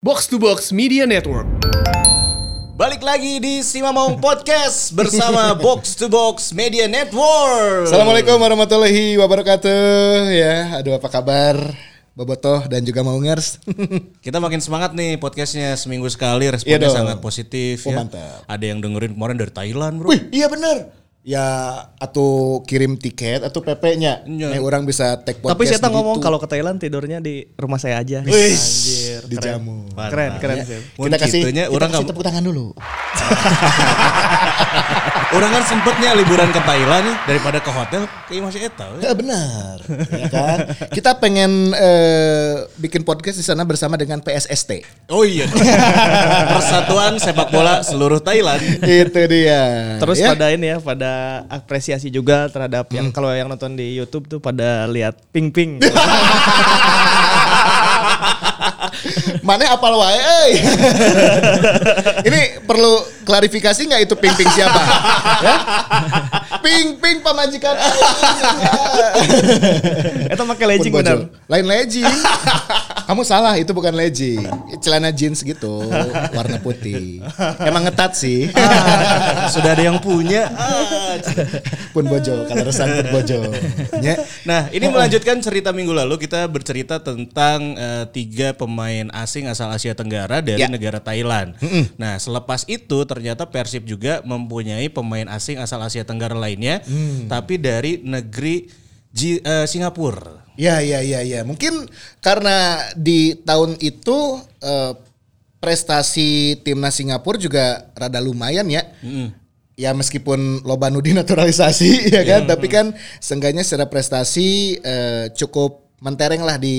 Box to Box Media Network. Balik lagi di Simamong Podcast bersama Box to Box Media Network. Assalamualaikum warahmatullahi wabarakatuh. Ya, aduh apa kabar? Bobotoh dan juga Maungers. Kita makin semangat nih podcastnya seminggu sekali responnya Iya sangat positif Oh, ya. mantap. Ada yang dengerin kemarin dari Thailand bro. Wih, iya bener. Ya, atau kirim tiket atau PP-nya. Iya. Nih orang bisa take podcast Tapi saya begitu. ngomong kalau ke Thailand tidurnya di rumah saya aja. Wih, Anjir, keren. dijamu. Keren, keren sih. Mun Kita kasih, kita orang kasih tepuk tangan dulu. Orang kan sempetnya liburan ke Thailand nih daripada ke hotel kayak masih eta. we. Ya benar, ya kan? Kita pengen eh, bikin podcast di sana bersama dengan PSST. Oh iya. Persatuan Sepak Bola Seluruh Thailand. Itu dia. Terus ya? pada ini ya, pada apresiasi juga terhadap yang kalau yang nonton di YouTube tuh pada lihat ping ping. Mana apal wae. Ini perlu klarifikasi nggak itu ping ping siapa? ya? Ping ping pamajikan Itu pakai legging benar. Lain legging. Kamu salah, itu bukan legging. Celana jeans gitu, warna putih. Emang ngetat sih. Sudah ada yang punya. Ah, pun bojo, kalau resan pun bojo. Ya. Nah, ini melanjutkan cerita minggu lalu kita bercerita tentang eh, tiga pemain asing asal Asia Tenggara dari Ya. negara Thailand. Nah, selepas itu ternyata Persib juga mempunyai pemain asing asal Asia Tenggara lainnya, tapi dari negeri Ji- eh, Singapura. Ya, ya, ya, ya. Mungkin karena di tahun itu eh, prestasi timnas Singapura juga rada lumayan ya. Ya meskipun loba nu dinaturalisasi ya kan, tapi kan seenggaknya secara prestasi eh, cukup mentereng lah di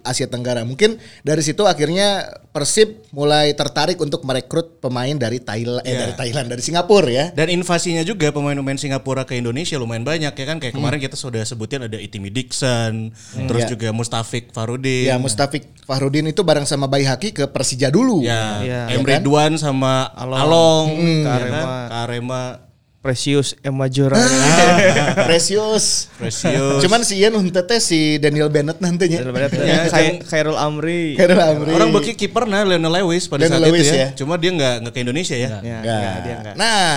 Asia Tenggara. Mungkin dari situ akhirnya Persib mulai tertarik untuk merekrut pemain dari Thailand, eh Ya. dari Thailand, dari Singapura ya. Dan invasinya juga pemain-pemain Singapura ke Indonesia lumayan banyak ya kan kayak kemarin kita sudah sebutin ada Itimi Dixon, terus Ya. juga Mustafik Farudin. Ya Mustafik Fahrudin itu bareng sama Bayi Haki ke Persija dulu. Ya, Iya. Emre Ya kan? Duan sama Along, Along. ya Ke kan? Precious Emma Jura. Precious. Precious. Cuman si Ian untuk teh si Daniel Bennett nantinya. Ya, Khay- Khairul Amri. Khairul Amri. Orang beki kiper nah Lionel Lewis pada saat Lionel itu Lewis ya. ya. Cuma dia nggak nggak ke Indonesia ya. Ya, Enggak. enggak, dia enggak. Nah,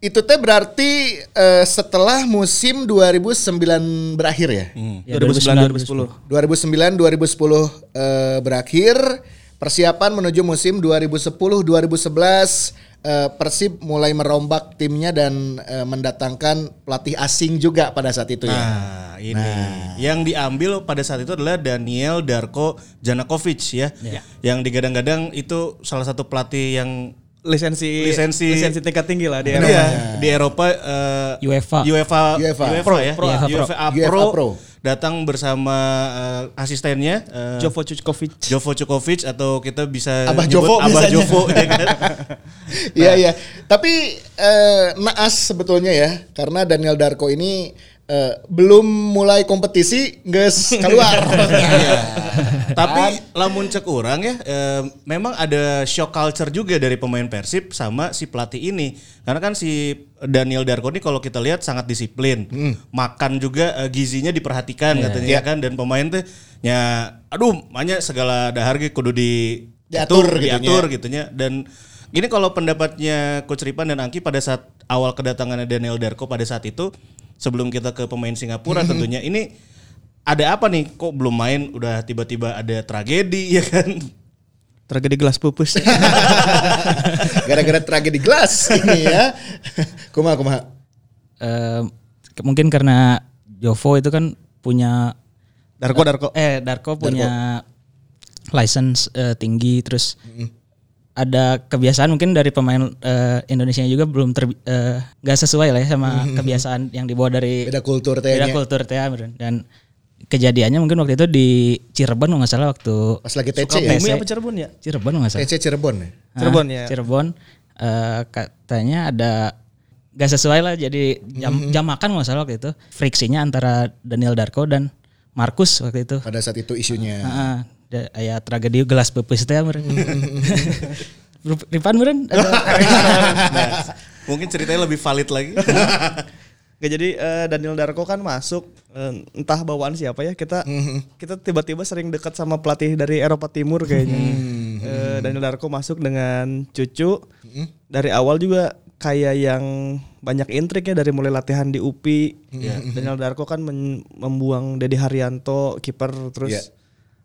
itu teh berarti eh, setelah musim 2009 berakhir ya. Hmm. Ya, 2009 2010. 2009 2010 eh, berakhir, persiapan menuju musim 2010 2011 eh, Persib mulai merombak timnya dan eh, mendatangkan pelatih asing juga pada saat itu ya. Nah, ini yang diambil pada saat itu adalah Daniel Darko Janakovic ya. Yang digadang-gadang itu salah satu pelatih yang Lisensi Lisensi- lisensi tingkat tinggi lah di Iya, Eropa. di Eropa eh, UEFA. UEFA UEFA. UEFA ya Pro. UEFA Pro, UEFA Pro. Datang bersama eh, asistennya eh, Jovo Cukovic. Jovo Cukovic atau kita bisa Abah Jovo Abah biasanya. Jovo ya kan. Iya iya. Tapi eh, naas sebetulnya ya karena Daniel Darko ini eh, belum mulai kompetisi nges keluar. Iya. Tapi lamun cek orang ya eh, memang ada shock culture juga dari pemain Persib sama si pelatih ini. Karena kan si Daniel Darko ini kalau kita lihat sangat disiplin. Makan juga eh, gizinya diperhatikan katanya Iya. ya kan dan pemain teh ya aduh banyak segala dahar ge kudu di Diatur diatur, gitunya. diatur gitunya dan Gini kalau pendapatnya Coach Ripan dan Angki pada saat awal kedatangannya Daniel Darko pada saat itu sebelum kita ke pemain Singapura tentunya ini ada apa nih kok belum main udah tiba-tiba ada tragedi ya kan Tragedi gelas pupus. Gara-gara tragedi gelas ini ya. Kumaha kumaha. Eh, ke- mungkin karena Jovo itu kan punya Darko Darko. eh Darko punya license eh, tinggi terus ada kebiasaan mungkin dari pemain eh, Indonesia juga belum ter eh, nggak sesuai lah ya sama kebiasaan yang dibawa dari Beda kultur teh beda nya. kultur teh dan kejadiannya mungkin waktu itu di Cirebon nggak salah waktu Pas lagi TC ya. Bumi apa Cirebon ya? Cirebon nggak salah TC Cirebon ya. Ah, Cirebon ya. Cirebon eh, katanya ada gak sesuai lah jadi jam Mhm. jam makan nggak salah waktu itu friksinya antara Daniel Darko dan Markus waktu itu. Pada saat itu isunya. Heeh, ada aya tragedi gelas pepes teh meureun. Ripan meureun ada mungkin ceritanya lebih valid lagi Gak jadi eh, Daniel Darko kan masuk eh, entah bawaan siapa ya kita kita tiba-tiba sering dekat sama pelatih dari Eropa Timur kayaknya. eh, Daniel Darko masuk dengan Cucu. Dari awal juga kayak yang banyak intrik ya dari mulai latihan di UPI. Daniel Darko kan men- membuang Dedi Haryanto kiper terus Iya.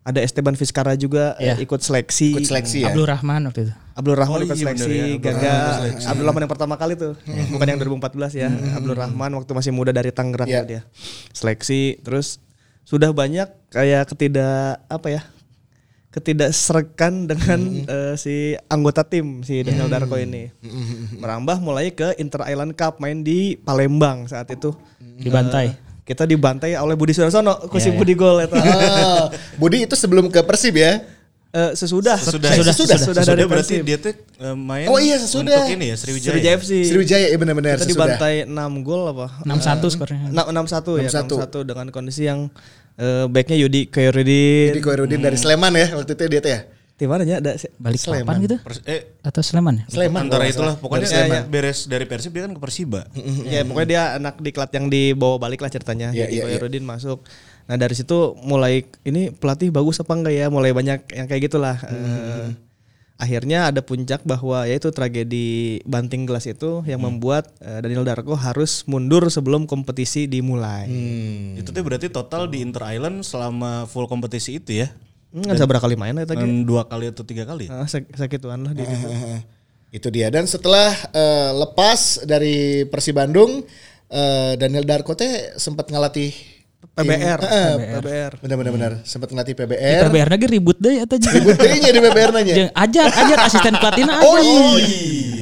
Ada Esteban Vizcara juga eh, Iya. ikut seleksi. Ikut seleksi ya. Abdul Rahman waktu itu. Abdul Rahman Oh ikut iya, seleksi, ya, Abdul gagal. Rahman ikut seleksi. Abdul Rahman yang pertama kali tuh, bukan yang 2014 ya. Abdul Rahman waktu masih muda dari Tangerang Iya. tuh dia. Seleksi, terus sudah banyak kayak ketidak apa ya? Ketidakserekan dengan eh, si anggota tim si Daniel Darko ini. Merambah mulai ke Inter Island Cup main di Palembang saat itu. Dibantai. Eh, kita dibantai oleh Budi Sudarsono, ku si Iya. Budi gol itu. Ah, Budi itu sebelum ke Persib ya? Eh, sesudah, Sesudah. sesudah, Sesudah. sesudah, Sudah dari berarti Persib. dia tuh eh, main Oh iya, sesudah. untuk ini ya Sriwijaya. Sriwijaya FC. Sriwijaya ya benar-benar Kita sesudah. dibantai 6 gol apa? 6-1 skornya. Na- 6-1 ya, 6-1. 6-1 dengan kondisi yang eh, backnya Yudi Koyorudin. Jadi Koirudin dari Sleman ya waktu itu dia tuh ya? Di mana ya? Ada Balik Sleman. gitu? Pers- eh Atau Sleman ya? Sleman antara itulah pokoknya Dari Sleman. beres dari Persib dia kan ke Persiba. ya pokoknya dia anak diklat yang dibawa balik lah ceritanya. Iya, Yudi iya, iya. Koyorudin masuk. Nah dari situ mulai ini pelatih bagus apa enggak ya? Mulai banyak yang kayak gitulah. Eh, akhirnya ada puncak bahwa yaitu tragedi banting gelas itu yang membuat eh, Daniel Darko harus mundur sebelum kompetisi dimulai. Itu tuh berarti total di Inter Island selama full kompetisi itu ya. Nggak berapa kali main ya tadi. Dua kali atau tiga kali. Ah, sak- sakituan lah di situ. Heeh. Itu dia dan setelah eh, lepas dari Persib Bandung eh, Daniel Darko teh sempat ngelatih PBR, tim- Heeh, PBR. Benar-benar benar sempat ngelatih Di PBR. PBR lagi ribut deh atau jadi. Ribut ya di PBR nanya. Jeung ajak ajak asisten pelatihnya. Oh iya.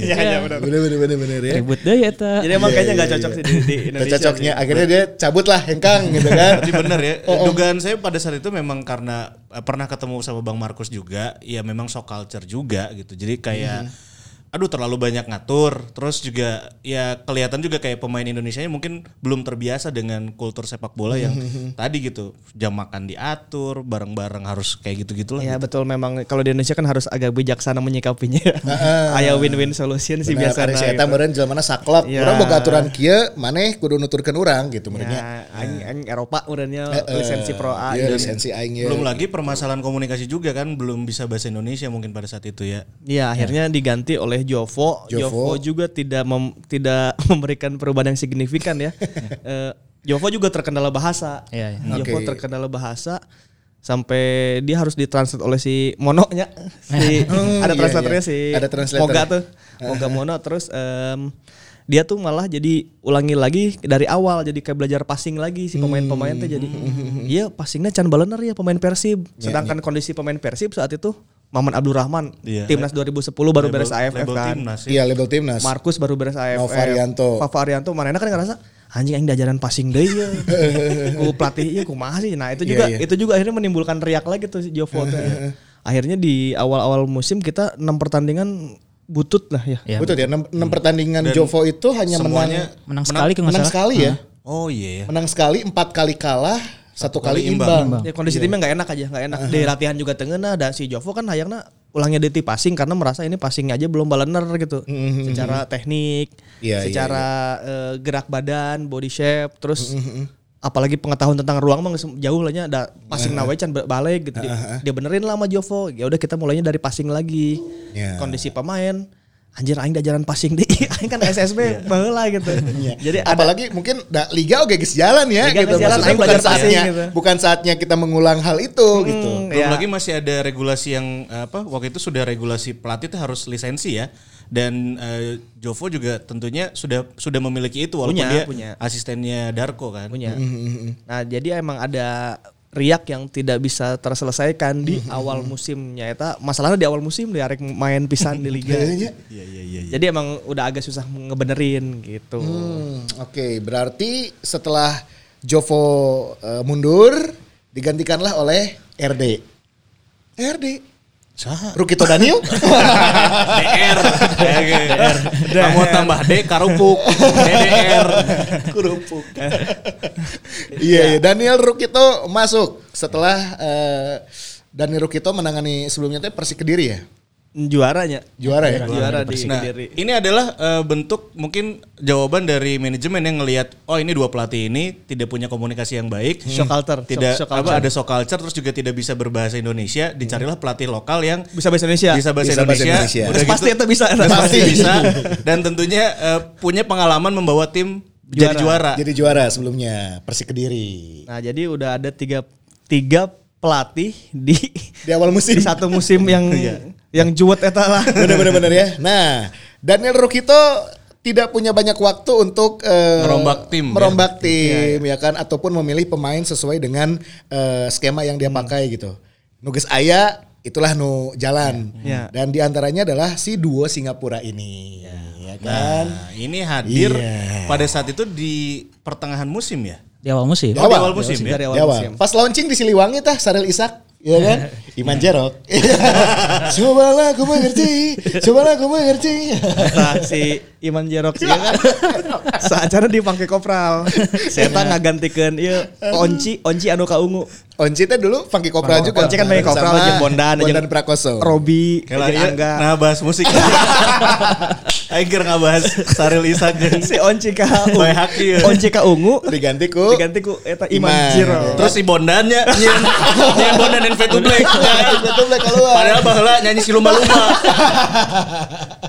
Iya, iya benar. Benar benar benar benar ya. Ribut deh eta. Jadi emang kayaknya nggak cocok sih di, di Nggak Indonesia. cocoknya sih. akhirnya dia cabut lah hengkang gitu kan. Berarti bener ya. Dugaan saya pada saat itu memang karena eh, pernah ketemu sama Bang Markus juga, ya memang shock culture juga gitu. Jadi kayak aduh terlalu banyak ngatur, terus juga ya kelihatan juga kayak pemain Indonesia mungkin belum terbiasa dengan kultur sepak bola yang tadi gitu. Jam makan diatur, bareng-bareng harus kayak gitu-gitu lah. Ya betul memang kalau di Indonesia kan harus agak bijaksana menyikapinya. Aya win-win solution sih si gitu. eta meureun jelema saklek. Iya. Urang boga aturan kieu, maneh kudu nuturkeun urang gitu Ya, aing aing Eropa urangnya lisensi Pro A. Iya, gitu. lisensi aing ya. Belum lagi permasalahan komunikasi juga kan belum bisa bahasa Indonesia mungkin pada saat itu ya. Iya, akhirnya diganti oleh Jovo. Jovo. Jovo juga tidak mem- tidak memberikan perubahan yang signifikan ya. Eh, Jovo juga terkendala bahasa. Iya, Jovo Oke. terkendala bahasa sampai dia harus ditranslate oleh si Mononya. Si Hmm, ada iya, translatornya iya. si Ada translator. Moga tuh. Moga Mono terus em, dia tuh malah jadi ulangi lagi dari awal jadi kayak belajar passing lagi si pemain-pemain tuh jadi iya passingnya can balener ya pemain Persib sedangkan kondisi pemain Persib saat itu Maman Abdurrahman Iya. timnas 2010 baru beres AFF label kan timnas ya. Iya label timnas. Markus baru beres AFF Nova Arianto. Fafa Arianto mana kan ngerasa anjing aing diajaran passing deui ya ku pelatih ieu kumaha sih nah itu juga Iya, iya. itu juga akhirnya menimbulkan riak lagi tuh si Jovo tuh ya. akhirnya di awal-awal musim kita 6 pertandingan butut lah ya Ya, Betul ya, 6, pertandingan Jovo itu hanya Semuanya menang menang sekali menang salah. sekali ya. Oh iya ya. Menang sekali, empat kali kalah, satu, kali kali imbang. imbang. Ya kondisi timnya nggak enak aja, nggak enak. Di latihan juga tengenah dan si Jovo kan hayangna ulangnya DT passing karena merasa ini passingnya aja belum balener gitu. Secara teknik, Iya, iya, secara eh, gerak badan, body shape, terus apalagi pengetahuan tentang ruang mah jauh lah nya ada passing nawe can balik gitu. Dia, dia benerin lah sama Jovo. Ya udah kita mulainya dari passing lagi. Ya. Kondisi pemain Anjir aing diajaran passing deh. aing kan SSB baheula gitu. Jadi ada Apalagi mungkin da, liga oke geus jalan ya Liga gitu. jalan, Maksudnya bukan saatnya gitu. bukan saatnya kita mengulang hal itu gitu. Belum ya. lagi masih ada regulasi yang apa waktu itu sudah regulasi pelatih itu harus lisensi ya. Dan eh, Jovo juga tentunya sudah sudah memiliki itu walaupun Punya, dia punya. asistennya Darko kan. punya. Nah, jadi emang ada riak yang tidak bisa terselesaikan di awal musimnya eta masalahnya di awal musim dia arek main pisan di liga. Iya, Iya iya iya. Jadi emang udah agak susah ngebenerin gitu. Hmm, Oke, berarti setelah Jovo eh, mundur digantikanlah oleh RD. RD. Saha? Rukito Daniel. DR. DR. Kamu tambah D karupuk. DDR. Kerupuk. Iya, iya. Daniel Rukito masuk setelah eh, Daniel Rukito menangani sebelumnya teh Persik Kediri ya. Juaranya. Juara ya? Juara di Nah, Kediri. ini adalah eh, bentuk mungkin jawaban dari manajemen yang ngelihat oh ini dua pelatih ini tidak punya komunikasi yang baik, Shock culture, tidak shock- shock apa culture. ada shock culture terus juga tidak bisa berbahasa Indonesia, dicarilah pelatih lokal yang Bisa bahasa Indonesia. bisa bahasa Bisa bahasa Indonesia, Indonesia. udah Pasti gitu, itu bisa. pasti bisa dan tentunya eh, punya pengalaman membawa tim jadi juara. Jadi juara sebelumnya Persik Kediri. Nah, jadi udah ada tiga tiga pelatih di Di awal musim. di satu musim yang yang juwet eta lah. Bener-bener bener ya. Nah, Daniel Rukito tidak punya banyak waktu untuk eh, Merombak tim, ya. merombak tim ya kan ataupun memilih pemain sesuai dengan eh, skema yang dia Hmm. pakai gitu. Nugas Aya itulah nu jalan. Ya. Dan di antaranya adalah si duo Singapura ini, ya kan? Nah, ini hadir Iya. pada saat itu di pertengahan musim ya. Di awal musim. Di Oh, di awal, awal musim ya. Dari awal Di awal. musim. Pas launching di Siliwangi tah Sarel Isak, ya kan? Iman Jerok. Cobalah aku mengerti, cobalah aku mengerti. Nah, si Iman Jerok sih kan saacara dipangke kopral. Saya tak ngagantikeun ieu Onci, Onci anu ka ungu. Onci teh dulu Funky Kopral juga. Onci kan pakai kopral jeung Bondan, Bondan jeung Prakoso. Robi, iya, Angga. nah bahas musik. Aing keur ngabahas Saril Isak jeung si Onci ka Bae Haki ya. Onci ka ungu diganti ku diganti ku eta Iman. Jerok. Terus si Bondannya nyen nyen Bondan dan Fatu Black. Betul Black keluar. Padahal baheula nyanyi si lumba-lumba.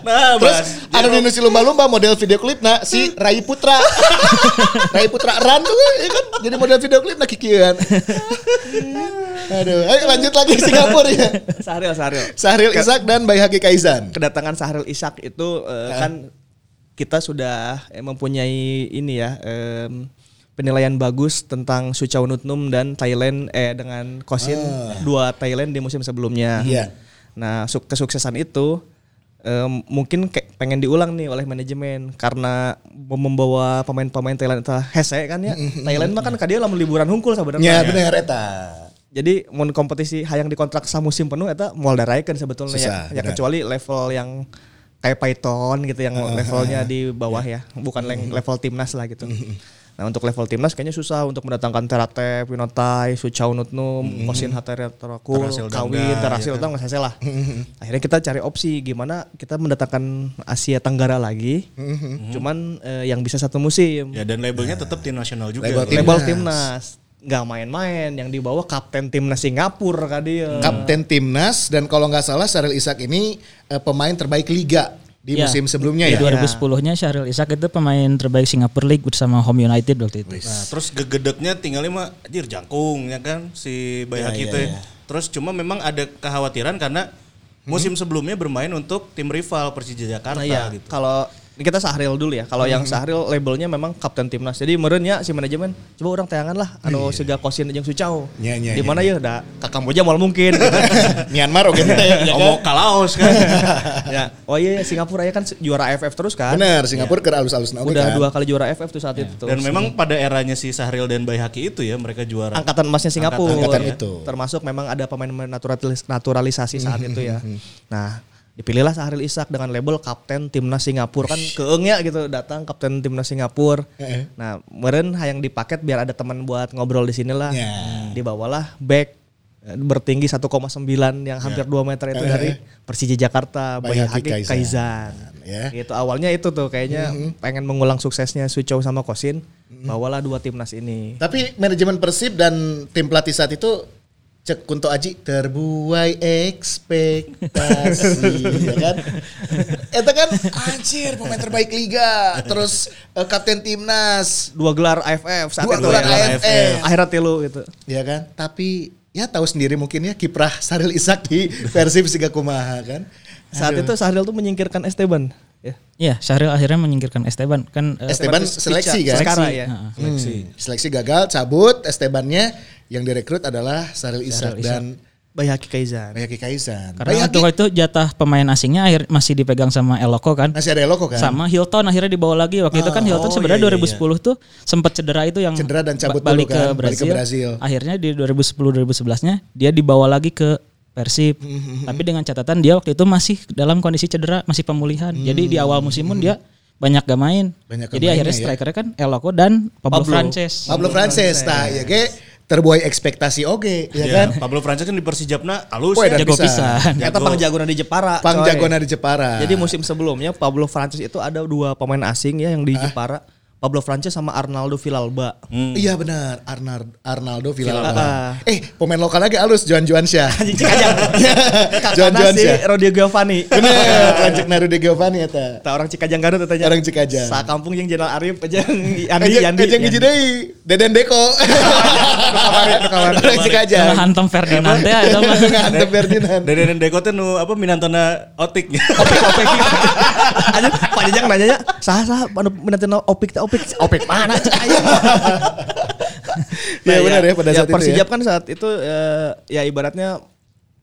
Nah, Terus bahas ada di nusi lumba-lumba model video klip nah si Rai Putra. Rai Putra Ran tuh ya kan jadi model video klip nah kikieuan. Aduh, ayo lanjut lagi Singapura ya. Sahril, Sahril. Sahril Isak dan Bayi Haki Kaizan. kedatangan Sahril Ishak itu eh, kan kita sudah eh, mempunyai ini ya em, penilaian bagus tentang Suchaunutnum dan Thailand eh dengan Kosin dua Thailand di musim sebelumnya. Iya. Nah, suk- kesuksesan itu em, mungkin kayak pengen diulang nih oleh manajemen karena mem- membawa pemain-pemain Thailand itu hese kan ya. Thailand mah kan kadieu lamun liburan hungkul Ya sebenarnya. bener eta. Jadi mau kompetisi hayang dikontrak sa musim penuh eta moal daraekeun sebetulnya Susah, ya. Ya kecuali level yang kayak Python gitu yang levelnya di bawah ya, bukan leng- level timnas lah gitu. Nah untuk level timnas kayaknya susah untuk mendatangkan Terate, Winotai, Suchau Nutnum, Kosin Hatere Terakul, Terasil Kawi, Dangda, Terasil gitu. Utang nggak selesai lah. Akhirnya kita cari opsi gimana kita mendatangkan Asia Tenggara lagi, cuman eh, yang bisa satu musim. Ya dan labelnya tetap tim nasional juga. Label gitu. Label Timnas. timnas nggak main-main yang dibawa kapten timnas Singapura kan dia. Kapten timnas dan kalau nggak salah Sahril Isak ini eh, pemain terbaik liga di Ya. musim sebelumnya Di ya. 2010-nya Syahril Ishak itu pemain terbaik Singapura League bersama Home United waktu itu. Nah, terus gegedeknya tinggalnya mah anjir jangkung ya kan si Bayi Ya, ya, teh. ya. Terus cuma memang ada kekhawatiran karena musim sebelumnya bermain untuk tim rival Persija Jakarta Nah, iya. gitu. Kalau ini kita Sahril dulu ya. Kalau yang Sahril labelnya memang kapten timnas. Jadi merenya si manajemen coba orang tayangan lah anu siga Kosin jeung Sucau. Iya, iya, Di mana ya da ka Kamboja mal mungkin. Myanmar oke teh ya Ngomong kan. kalaos kan. ya. Oh iya Singapura ya kan juara AFF terus kan. Bener, Singapura ke alus-alus oke Udah kan. dua kali juara AFF tuh saat itu tuh. Dan memang pada eranya si Sahril dan Bayi Haki itu ya mereka juara. angkatan emasnya Singapura. Angkatan ya. itu. Termasuk memang ada pemain naturalis- naturalisasi saat itu ya. Nah, dipilihlah Sahril Ishak dengan label kapten timnas Singapura kan keengnya gitu datang kapten timnas Singapura. Nah, meren hayang dipaket biar ada teman buat ngobrol di sini lah. Ya. Dibawalah back eh, bertinggi 1,9 yang hampir 2 meter itu dari Persija Jakarta, Bayi Haki Kaizan. Ya. Gitu awalnya itu tuh kayaknya pengen mengulang suksesnya Sucau sama Kosin, bawalah dua timnas ini. Tapi manajemen Persib dan tim pelatih saat itu cek Kunto Aji terbuai ekspektasi ya kan itu kan anjir pemain terbaik liga terus eh, kapten timnas dua gelar AFF saat Dua itu gelar ya. AFF. Akhirnya tilu gitu. ya kan tapi ya tahu sendiri mungkin ya kiprah Saril Isak di Persib Siga Kumaha kan Saat itu Sahril tuh menyingkirkan Esteban. Ya. Iya, Syahril akhirnya menyingkirkan Esteban kan eh, Esteban Esteban seleksi kan Sekarang ya. Heeh. seleksi seleksi gagal cabut Estebannya yang direkrut adalah Saril Isak Ishak. dan Bayaki Kaizan. Bayaki Kaizan Karena Bayaki waktu itu jatah pemain asingnya akhir masih dipegang sama Eloko kan. masih ada Eloko kan Sama Hilton akhirnya dibawa lagi waktu itu kan Hilton oh, sebenarnya iya, iya, 2010 tuh sempat cedera itu yang Cedera dan cabut ba- balik, dulu kan, ke balik ke Brazil. Brazil. Akhirnya di 2010 2011-nya dia dibawa lagi ke Persib. Tapi dengan catatan dia waktu itu masih dalam kondisi cedera, masih pemulihan. Jadi di awal musim pun dia banyak gak main. Banyak Jadi akhirnya ya. strikernya kan Eloko dan Pablo, Pablo. Frances. Pablo Frances nah ya ge terbuai ekspektasi oke ya kan Ya, Pablo Frances kan di Persijapna alus Woi, ya. Jago bisa. pisan. Jago. Pang Jagona di Jepara. Pang. Jagona di Jepara Jadi musim sebelumnya Pablo Francis itu ada dua pemain asing ya yang di Jepara. Pablo Francis sama Arnaldo Villalba. Iya benar, Arnar, Arnaldo Villalba. Villalba. Eh, pemain lokal lagi halus, Joan Joan Syah. Anjing cek aja. Joan si Syah. Rodrigo Giovanni. Bener, lanjut Naruto de Giovanni eta. Tak orang Cikajang Garut katanya. Orang Cikajang. Sa kampung yang Jenderal Arif aja Andi Andi, Yandi. Ajeng hiji deui, Deden Deko. Orang Cikajang. Nah, Hantem Ferdinand teh eta mah. Ngantem Ferdinand. Deden Deko teh nu apa minantona otik. Opik opik. Aja Pak Jajang nanya nya, "Saha anu opik teh opik opik mana cek aya." Iya benar ya pada saat itu ya. Kan saat itu eh, ya ibaratnya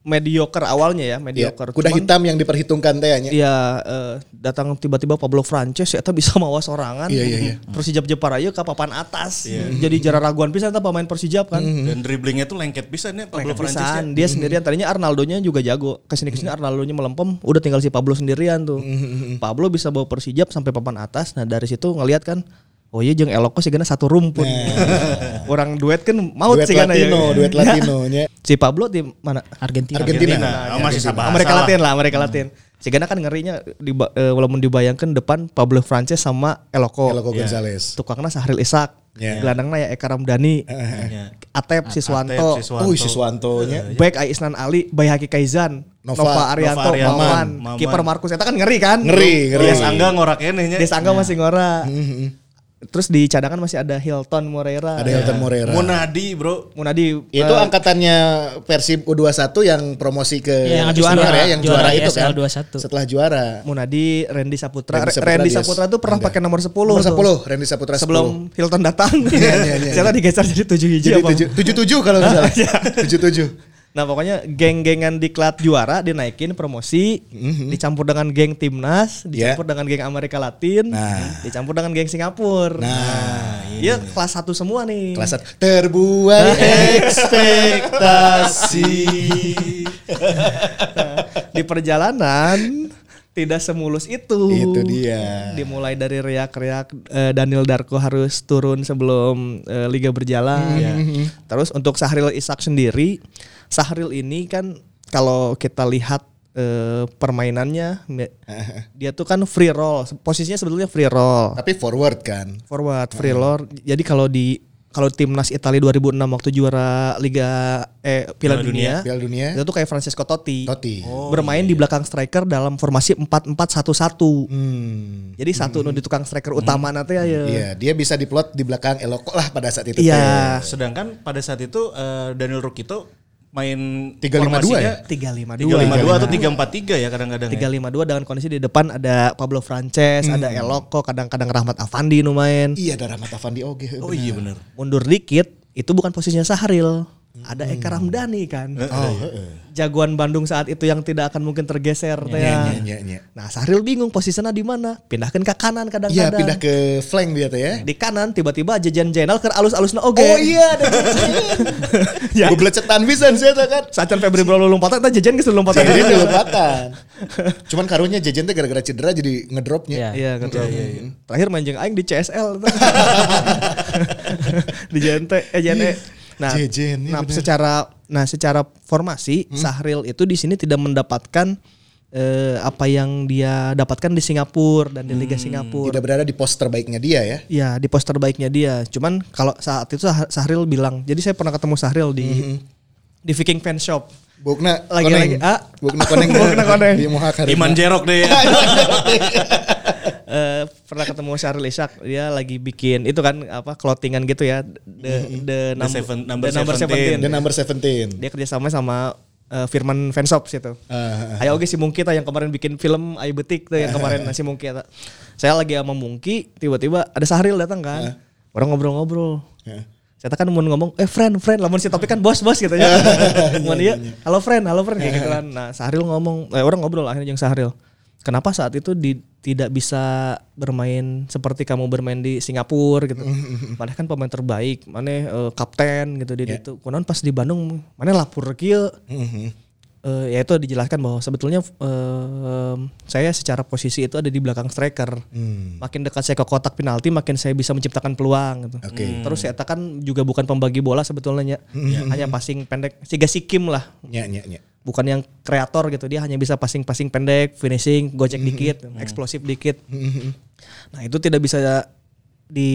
mediocre awalnya ya, Iya, mediocre. kuda Cuman- hitam yang diperhitungkan teh nya. Iya, eh, datang tiba-tiba Pablo Frances eta bisa mawa sorangan. Iya, iya, iya. Persijap Jepara ieu ka papan atas. Jadi jara raguan pisan eta pemain Persijap kan. Dan dribblingnya tuh lengket pisan ya Pablo Lengket Frances. pisan. ya. Dia sendirian tadinya Arnaldonya juga jago. Ke sini ke sini Arnaldonya melempem, udah tinggal si Pablo sendirian tuh. Pablo bisa bawa Persijap sampai papan atas. Nah dari situ ngelihat kan, oh iya jeung Eloko sih satu rumpun. Orang duet kan maut Duet sih kan Latino, duet Latino nya. Si Pablo di mana? Argentina. Argentina. Nah, masih sabar. Amerika Latin lah, Amerika Latin. Si Gana kan ngerinya di, eh, walaupun dibayangkan depan Pablo Frances sama Eloko. Eloko Gonzales. Tukangna Sahril Ishak. Ya. Gelandangna ya Eka Ramdhani. Ya. Atep Siswanto. Atep, Siswanto. Oh, Siswanto nya. Back Ai Isnan Ali, Bayhaki Kaizan, Nova- Nova, Arianto, Nova Arianto, Maman, Maman. kiper Markus eta kan ngeri kan? Ngeri, ngeri. Dia sangga ngorak ini nya. Dia sangga masih ngora. Terus di cadangan masih ada Hilton Moreira. Ada Hilton Moreira. Munadi, Bro. Munadi Itu eh, angkatannya Persib U21 yang promosi ke Iya, yang juara. senior ya, yang juara, Juara itu kan. ISL 21. Setelah juara. Munadi, Randy Saputra. Randy Randy Saputra dia Saputra tuh pernah pakai nomor 10. Nomor tuh. 10, Randy Saputra 10. Sebelum Hilton datang. Iya, iya, iya. Ternyata digeser jadi 7 hiji Jadi apa? tujuh, tujuh, tujuh kalau nggak salah. Tujuh tujuh. Nah pokoknya geng-gengan di klat juara dinaikin promosi, dicampur dengan geng timnas, Iya. dicampur dengan geng Amerika Latin, Nah. dicampur dengan geng Singapura. Nah, Iya kelas satu semua nih. kelas satu. terbuai ekspektasi. di perjalanan tidak semulus itu. Itu dia. Dimulai dari riak-riak eh, Daniel Darko harus turun sebelum eh, liga berjalan. Terus untuk Sahril Ishak sendiri, Sahril ini kan kalau kita lihat eh, permainannya dia tuh kan free roll. Posisinya sebetulnya free roll. Tapi forward kan. Forward free roll. Jadi kalau di kalau timnas Italia 2006 waktu juara Liga eh Piala Dunia, Piala Dunia. itu tuh kayak Francesco Totti. Totti. bermain di belakang striker dalam formasi 4-4-1-1. Hmm. Jadi satu nu di tukang striker utama nanti ya. Iya, dia bisa diplot di belakang Eloko lah pada saat itu. Iya. Sedangkan pada saat itu eh, Daniel Rukito main 352 formasinya ya? 352. 352 atau 343 ya kadang-kadang. ya. 352 dengan kondisi di depan ada Pablo Frances, ada Eloko, kadang-kadang Rahmat Afandi nu main. Iya, ada Rahmat Afandi oke. Oh iya benar. Mundur dikit itu bukan posisinya Sahril. Ada Eka Ramdhani kan. Oh, heeh. Jagoan Bandung saat itu yang tidak akan mungkin tergeser teh. Iya, iya, iya. Nah, Sahril bingung posisinya di mana. Pindahkan ke kanan Iya, kadang-kadang. pindah ke flank dia tuh ya. di kanan tiba-tiba jajan jenal ke alus-alusna oge. Oh iya, ada Ya. Gue belecetan bisa sih itu kan. Sacan Febri Bro lompatan eta jajan geus lompatan. Jadi dilupakan. Cuman karunya jajan teh gara-gara cedera jadi ngedropnya. Iya. Iya kan. Terakhir main jeung aing di CSL. di JNT eh JNE. Nah, iya nah bener. secara nah secara formasi Sahril itu di sini tidak mendapatkan eh, apa yang dia dapatkan di Singapura dan di Liga Singapura. Tidak berada di pos terbaiknya dia ya. Ya di poster baiknya dia. Cuman kalau saat itu Sah- Sahril bilang, jadi saya pernah ketemu Sahril di di Viking Fan Shop. Bukna Lagi- koneng. lagi- ah. Bukna koneng. Bukna koneng. Di Mohak hari. Iman Jerok deh ya. Eh, pernah ketemu Syahril Ishak dia lagi bikin itu kan apa clothingan gitu ya the the, number, seven- number the number 17. 17. The number 17. dia kerjasama sama eh, Firman Fanshops itu. Ah, Ayo oke si Mungki ta yang kemarin bikin film Ayu Betik tuh yang kemarin si Mungki ta. Saya lagi sama Mungki tiba-tiba ada Sahril datang kan. Orang ngobrol-ngobrol. Ya. Saya kan mau ngomong, eh friend, friend, lamun si topik kan bos, bos gitu ya. Mau dia, halo friend, halo friend kayak gitu kan. Nah Sahril ngomong, eh, orang ngobrol akhirnya yang Sahril. Kenapa saat itu di, tidak bisa bermain seperti kamu bermain di Singapura gitu. Mana kan pemain terbaik, mana eh, kapten gitu di itu. Konon pas di Bandung, mana lapor kieu. eh, ya itu dijelaskan bahwa sebetulnya eh, saya secara posisi itu ada di belakang striker. Makin dekat saya ke kotak penalti, makin saya bisa menciptakan peluang. Gitu. Oke. Terus saya kan juga bukan pembagi bola sebetulnya, hanya passing pendek, siga sikim lah, Nya nya nya. bukan yang kreator gitu. Dia hanya bisa passing-passing pendek, finishing, gocek dikit, eksplosif dikit. Nah itu tidak bisa di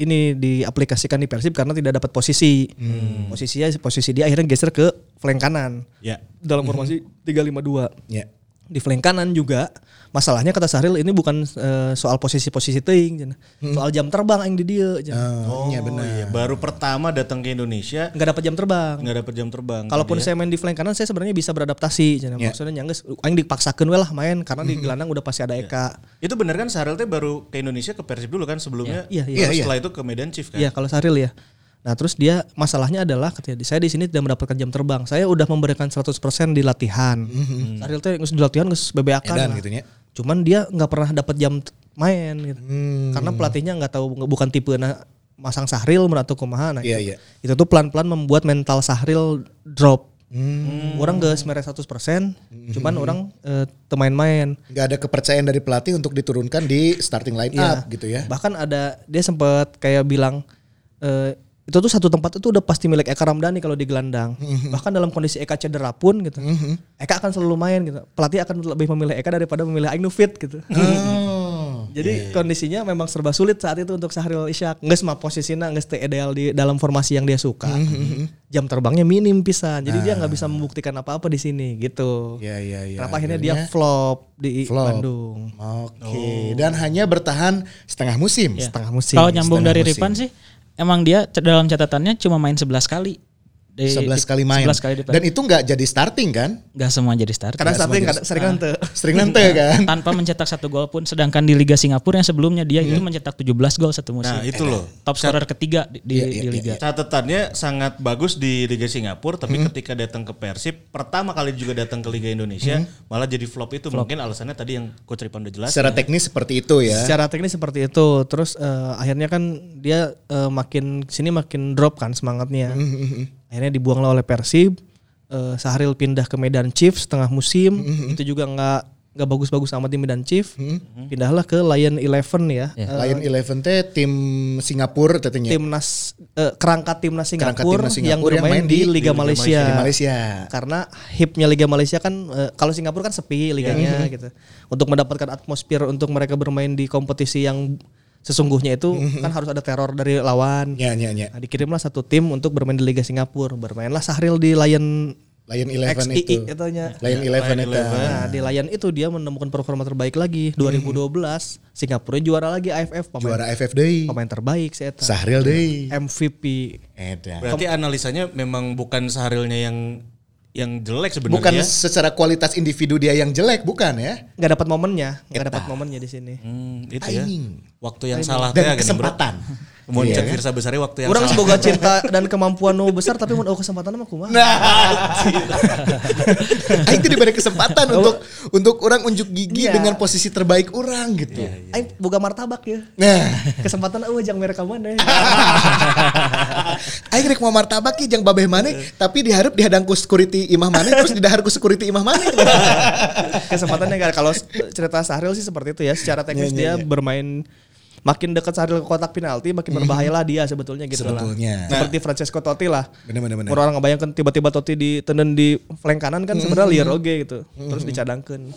ini diaplikasikan di Persib karena tidak dapat posisi. Posisinya posisi dia akhirnya geser ke flank kanan Ya. dalam formasi 352. Nya. Di flank kanan juga masalahnya kata Sahril ini bukan eh, soal posisi-posisi teuing cenah. Soal jam terbang yang di dia cenah. Oh, nya benar. iya. Baru pertama datang ke Indonesia Nggak dapat jam terbang. nggak dapat jam terbang. Kalaupun saya main di flank kanan saya sebenarnya bisa beradaptasi cenah. Ya. Maksudnya nyangges aing dipaksakeun we lah main karena di gelandang udah pasti ada Eka. itu bener kan Sarel teh baru ke Indonesia ke Persib dulu kan sebelumnya. Iya, iya. Baru Iya, iya. Setelah itu ke Medan Chief kan. Iya kalau Sahril ya. Nah terus dia masalahnya adalah ketika saya di sini tidak mendapatkan jam terbang. Saya udah memberikan 100% di latihan. Sahril teh geus di latihan geus bebeakan Edan gitu nya. Cuman dia nggak pernah dapat jam main gitu. Hmm. Karena pelatihnya nggak tahu bukan tipe na, masang Sahril atau kumaha nah. Iya, itu, iya. itu tuh pelan-pelan membuat mental Sahril drop. Hmm. Orang gak semerah 100%, cuman orang eh, temain main. Nggak ada kepercayaan dari pelatih untuk diturunkan di starting line up gitu ya. Bahkan ada dia sempat kayak bilang eh, itu tuh satu tempat itu udah pasti milik Eka Ramdhani kalau di gelandang. Mhm. Bahkan dalam kondisi Eka cedera pun gitu. Eka akan selalu main gitu. Pelatih akan lebih memilih Eka daripada memilih Aing nu fit gitu. Oh. Jadi kondisinya memang serba sulit saat itu untuk Sahril Ishak. Nggak semua posisinya nggak stay ideal di dalam formasi yang dia suka. Jam terbangnya minim pisan. Jadi dia nggak bisa membuktikan apa-apa di sini gitu. Iya iya iya. Kenapa akhirnya dia flop di Flop. Bandung Oke. Dan hanya bertahan setengah musim. setengah musim. Kalau nyambung setengah dari musim. Ripan sih, emang dia dalam catatannya cuma main 11 kali. Di- 11 di- kali main. 11 kali di Dan itu nggak jadi starting kan? Nggak semua jadi starter. Karena starting sering nante. Sering nanti kan? tanpa mencetak satu gol pun sedangkan di Liga Singapura yang sebelumnya dia itu mencetak 17 gol satu musim. Nah, itu loh. Top scorer ketiga di, di, Iya, di iya, liga. Catatannya sangat bagus di Liga Singapura, tapi ketika datang ke Persib, pertama kali juga datang ke Liga Indonesia, malah jadi flop itu mungkin alasannya tadi yang Coach Ripan udah jelas. Secara teknis seperti itu ya. Secara teknis seperti itu. Terus eh, akhirnya kan dia eh, makin sini makin drop kan semangatnya. Akhirnya dibuanglah oleh Persib. Eh, Sahril pindah ke Medan Chiefs setengah musim. Itu juga nggak nggak bagus-bagus amat di Medan Chief. Pindahlah ke Lion Eleven ya. Eh, Lion Eleven teh tim Singapura tetenya. timnas eh, kerangka timnas Kerangka Singapura, timnas yang Singapura yang bermain main di, di Liga, Malaysia. Di Malaysia. Karena hipnya Liga Malaysia kan eh, kalau Singapura kan sepi liganya gitu. Untuk mendapatkan atmosfer untuk mereka bermain di kompetisi yang sesungguhnya itu kan harus ada teror dari lawan. Ya ya ya. Nah, dikirimlah satu tim untuk bermain di Liga Singapura. Bermainlah Sahril di Lion Lion Eleven XII itu. itunya. Lion Eleven itu. Nah, di Lion itu dia menemukan performa terbaik lagi 2012. Singapura juara lagi AFF pemain, Juara AFF deui. pemain terbaik saya Sahril deui. MVP Edan. Berarti analisanya memang bukan Saharilnya yang yang jelek Bukan sebenarnya. secara kualitas individu dia yang jelek, bukan ya? nggak dapat momennya, nggak dapat momennya di sini. Hmm, itu ya. Aing. Waktu yang salah Dan gini, bro. kesempatan. Mau Iya. cek Firsa besarnya waktu yang Orang semoga cinta dan kemampuan nu besar tapi mau oh, kesempatan mah kumaha. Aing tuh diberi kesempatan untuk untuk orang unjuk gigi Iya. dengan posisi terbaik orang gitu. Aing boga martabak ya. Nah, Kesempatan eueuh jang mereka mana. aing rek mau martabak ki jang babeh maneh tapi diharap dihadang ku security imah maneh terus didahar ku security imah maneh. Kesempatan yang kalau cerita Sahril sih seperti itu ya. Secara teknis Iya, iya, dia bermain makin dekat Sahril ke kotak penalti makin berbahayalah dia sebetulnya gitu lah. Sebetulnya. Seperti Francesco Totti lah. Bener bener bener. Orang ngebayangkan tiba-tiba Totti di tenden di flank kanan kan sebenarnya liar oge gitu. Terus dicadangkan.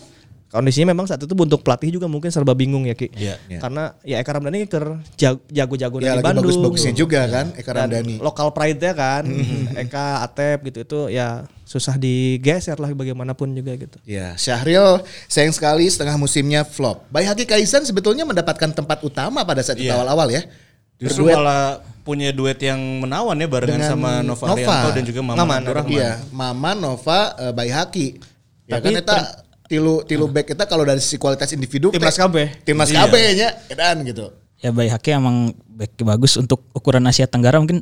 Kondisinya memang saat itu untuk pelatih juga mungkin serba bingung ya Ki. Iya, iya. Karena ya Eka Ramdhani ker jag- jago-jago Ya dari lagi Bandung. bagus-bagusnya juga kan Eka Dan Ramdhani. lokal pride-nya kan. Eka, Atep gitu itu ya susah digeser lah bagaimanapun juga gitu. Ya, Syahril sayang sekali setengah musimnya flop. Bayi Haki Kaisan sebetulnya mendapatkan tempat utama pada saat itu Iya. awal-awal ya. Justru Berduet malah punya duet yang menawan ya barengan Dengan sama Nova, Nova. Arianto dan juga Maman, Abdurrahman. Iya, Mama Nova eh, Bayi Haki. Ya Tapi kan eta tilu tilu back kita kalau dari sisi kualitas individu Timnas KB. Timnas Iya. KB nya edan gitu. Ya Bayi Haki emang back bagus untuk ukuran Asia Tenggara mungkin